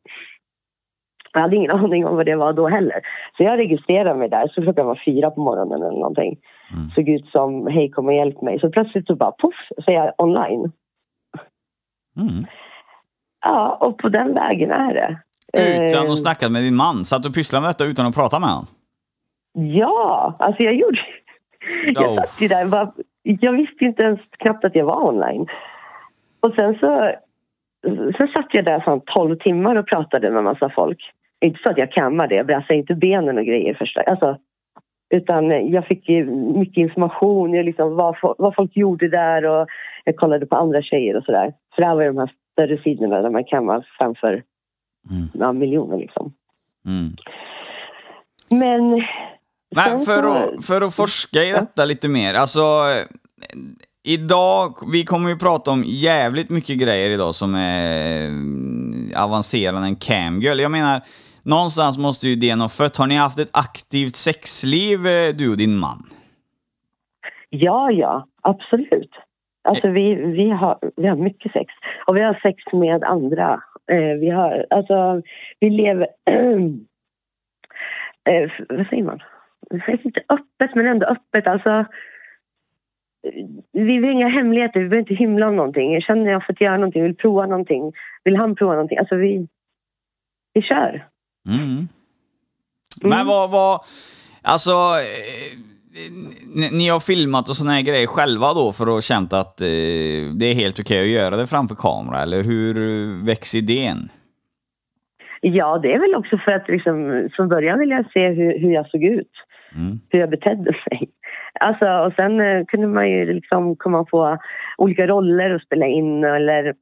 Jag hade ingen aning om vad det var då heller. Så jag registrerade mig där, så klockan var fyra på morgonen eller någonting. Såg ut som, hej kom och hjälp mig. Så plötsligt så bara poff, så är jag online. Mm. Ja, och på den vägen är det. Utan Eh, att snacka med din man? Satt du och pysslade med detta utan att prata med honom? Ja, alltså jag gjorde... Jag Oh. satt ju där bara, Jag visste inte ens knappt att jag var online. Och sen så... Sen satt jag där fan 12 timmar och pratade med massa folk. Inte så att jag kammade, jag brassade inte benen och grejer först. Alltså, utan jag fick mycket information, jag liksom vad, vad folk gjorde där och jag kollade på andra tjejer och sådär. För det här var ju de här större sidorna där man kammar framför Mm. ja, miljoner liksom. Mm. Men... Men sen för så- att, för att forska i detta lite mer, alltså eh, idag, vi kommer ju prata om jävligt mycket grejer idag som är mm, avancerande än camgirl. Jag menar, någonstans måste ju det ha fött. Har ni haft ett aktivt sexliv, eh, du och din man? Ja, ja, absolut. Alltså vi, vi, har, vi har mycket sex. Och vi har sex med andra. Eh, vi har, alltså, vi lever... eh, vad säger man? Inte öppet, men ändå öppet. Alltså, vi vill inga hemligheter, vi behöver inte hymla om någonting. Jag känner jag har fått göra någonting, vill prova någonting. Vill han prova någonting? Alltså vi... vi kör. Mm. Men vad, vad, alltså, eh, ni- har filmat och såna här grejer själva då för att känt att eh, det är helt okej att göra det framför kamera, eller hur väcks idén? Ja, det är väl också för att liksom, från början vill jag se hur, hur jag såg ut. Mm. Hur jag betedde mig. Alltså, och sen eh, kunde man ju liksom komma på olika roller att spela in eller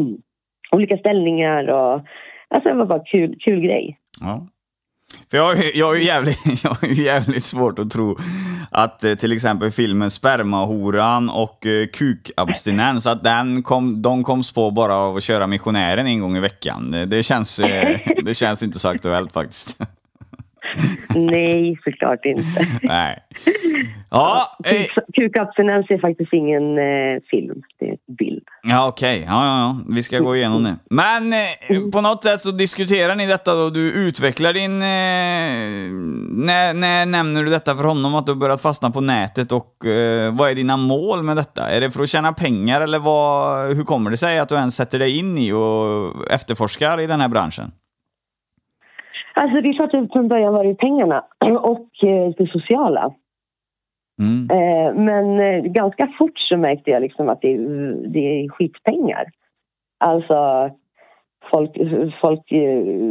olika ställningar och alltså det var bara kul, kul grej. Ja. För jag, har ju- jag, har ju jävligt, jag har ju jävligt svårt att tro att eh, till exempel filmen Spermahoran och eh, Kukabstinens, att den kom, de koms på bara av att köra missionären en gång i veckan. Det, det, känns, eh, det känns inte så aktuellt faktiskt. Nej, såklart inte. Nej. Ja, eh, Kuk- Kukabstinens är faktiskt ingen eh, film, det är en bild. ja okej. Ja, ja, ja. Vi ska gå igenom det. Men eh, på något sätt så diskuterar ni detta då. Du utvecklar din... Eh, när, när nämner du detta för honom att du har börjat fastna på nätet och eh, vad är dina mål med detta? Är det för att tjäna pengar eller vad, hur kommer det sig att du ens sätter dig in i och efterforskar i den här branschen? Alltså det är klart att från början var det pengarna och eh, det sociala. Mm. Eh, men eh, ganska fort så märkte jag liksom att det, det är skitpengar. Alltså folk, folk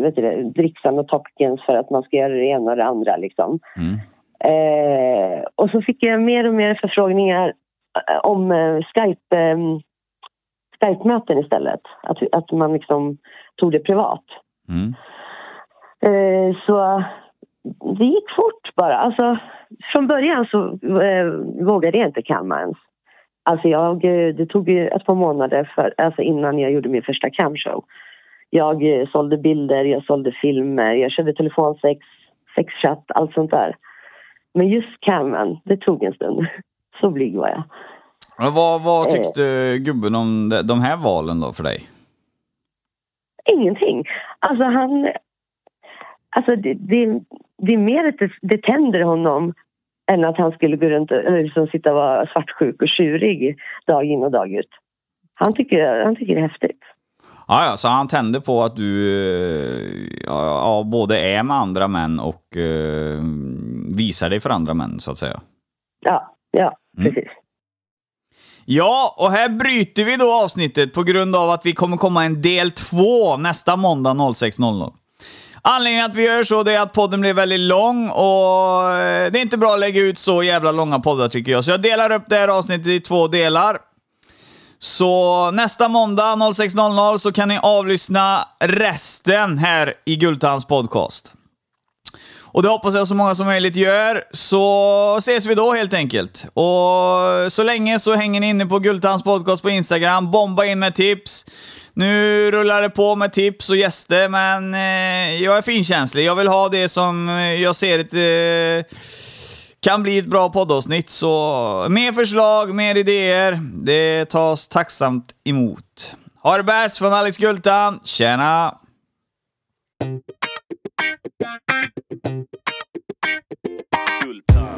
vet du dricksar och tokens för att man ska göra det ena och det andra liksom. Mm. Eh, och så fick jag mer och mer förfrågningar om Skype, eh, Skype-möten istället. Att, att man liksom tog det privat. Mm. Eh, så det gick fort bara. Alltså, från början så eh, vågade jag inte kamma ens. Alltså jag, eh, det tog ett par månader för, alltså innan jag gjorde min första camshow. Jag eh, sålde bilder, jag sålde filmer, jag körde telefonsex, sexchatt, allt sånt där. Men just cammen, det tog en stund. Så blyg var jag. Vad, vad tyckte gubben om de, de här valen då för dig? Ingenting. Alltså han... Alltså det, det, det är mer att det, det tänder honom än att han skulle gå runt och liksom sitta och vara svartsjuk och tjurig dag in och dag ut. Han tycker, han tycker det är häftigt. Ja, ja, så han tände på att du ja, både är med andra män och eh, visar dig för andra män, så att säga. Ja, ja, precis. Ja, och här bryter vi då avsnittet på grund av att vi kommer komma en del två nästa måndag 06.00. Anledningen att vi gör så det är att podden blir väldigt lång och eh, det är inte bra att lägga ut så jävla långa poddar tycker jag. Så jag delar upp det här avsnittet i två delar. Så nästa måndag 06.00 så kan ni avlyssna resten här i Gultans podcast. Och det hoppas jag så många som möjligt gör, så ses vi då helt enkelt. Och så länge så hänger ni inne på Gultans podcast på Instagram, bomba in med tips. Nu rullar det på med tips och gäster, men eh, jag är finkänslig. Jag vill ha det som eh, jag ser ett, eh, kan bli ett bra poddavsnitt. Så mer förslag, mer idéer, det tas tacksamt emot. Ha det bäst från Alex Gultan. Tjena! Gultan.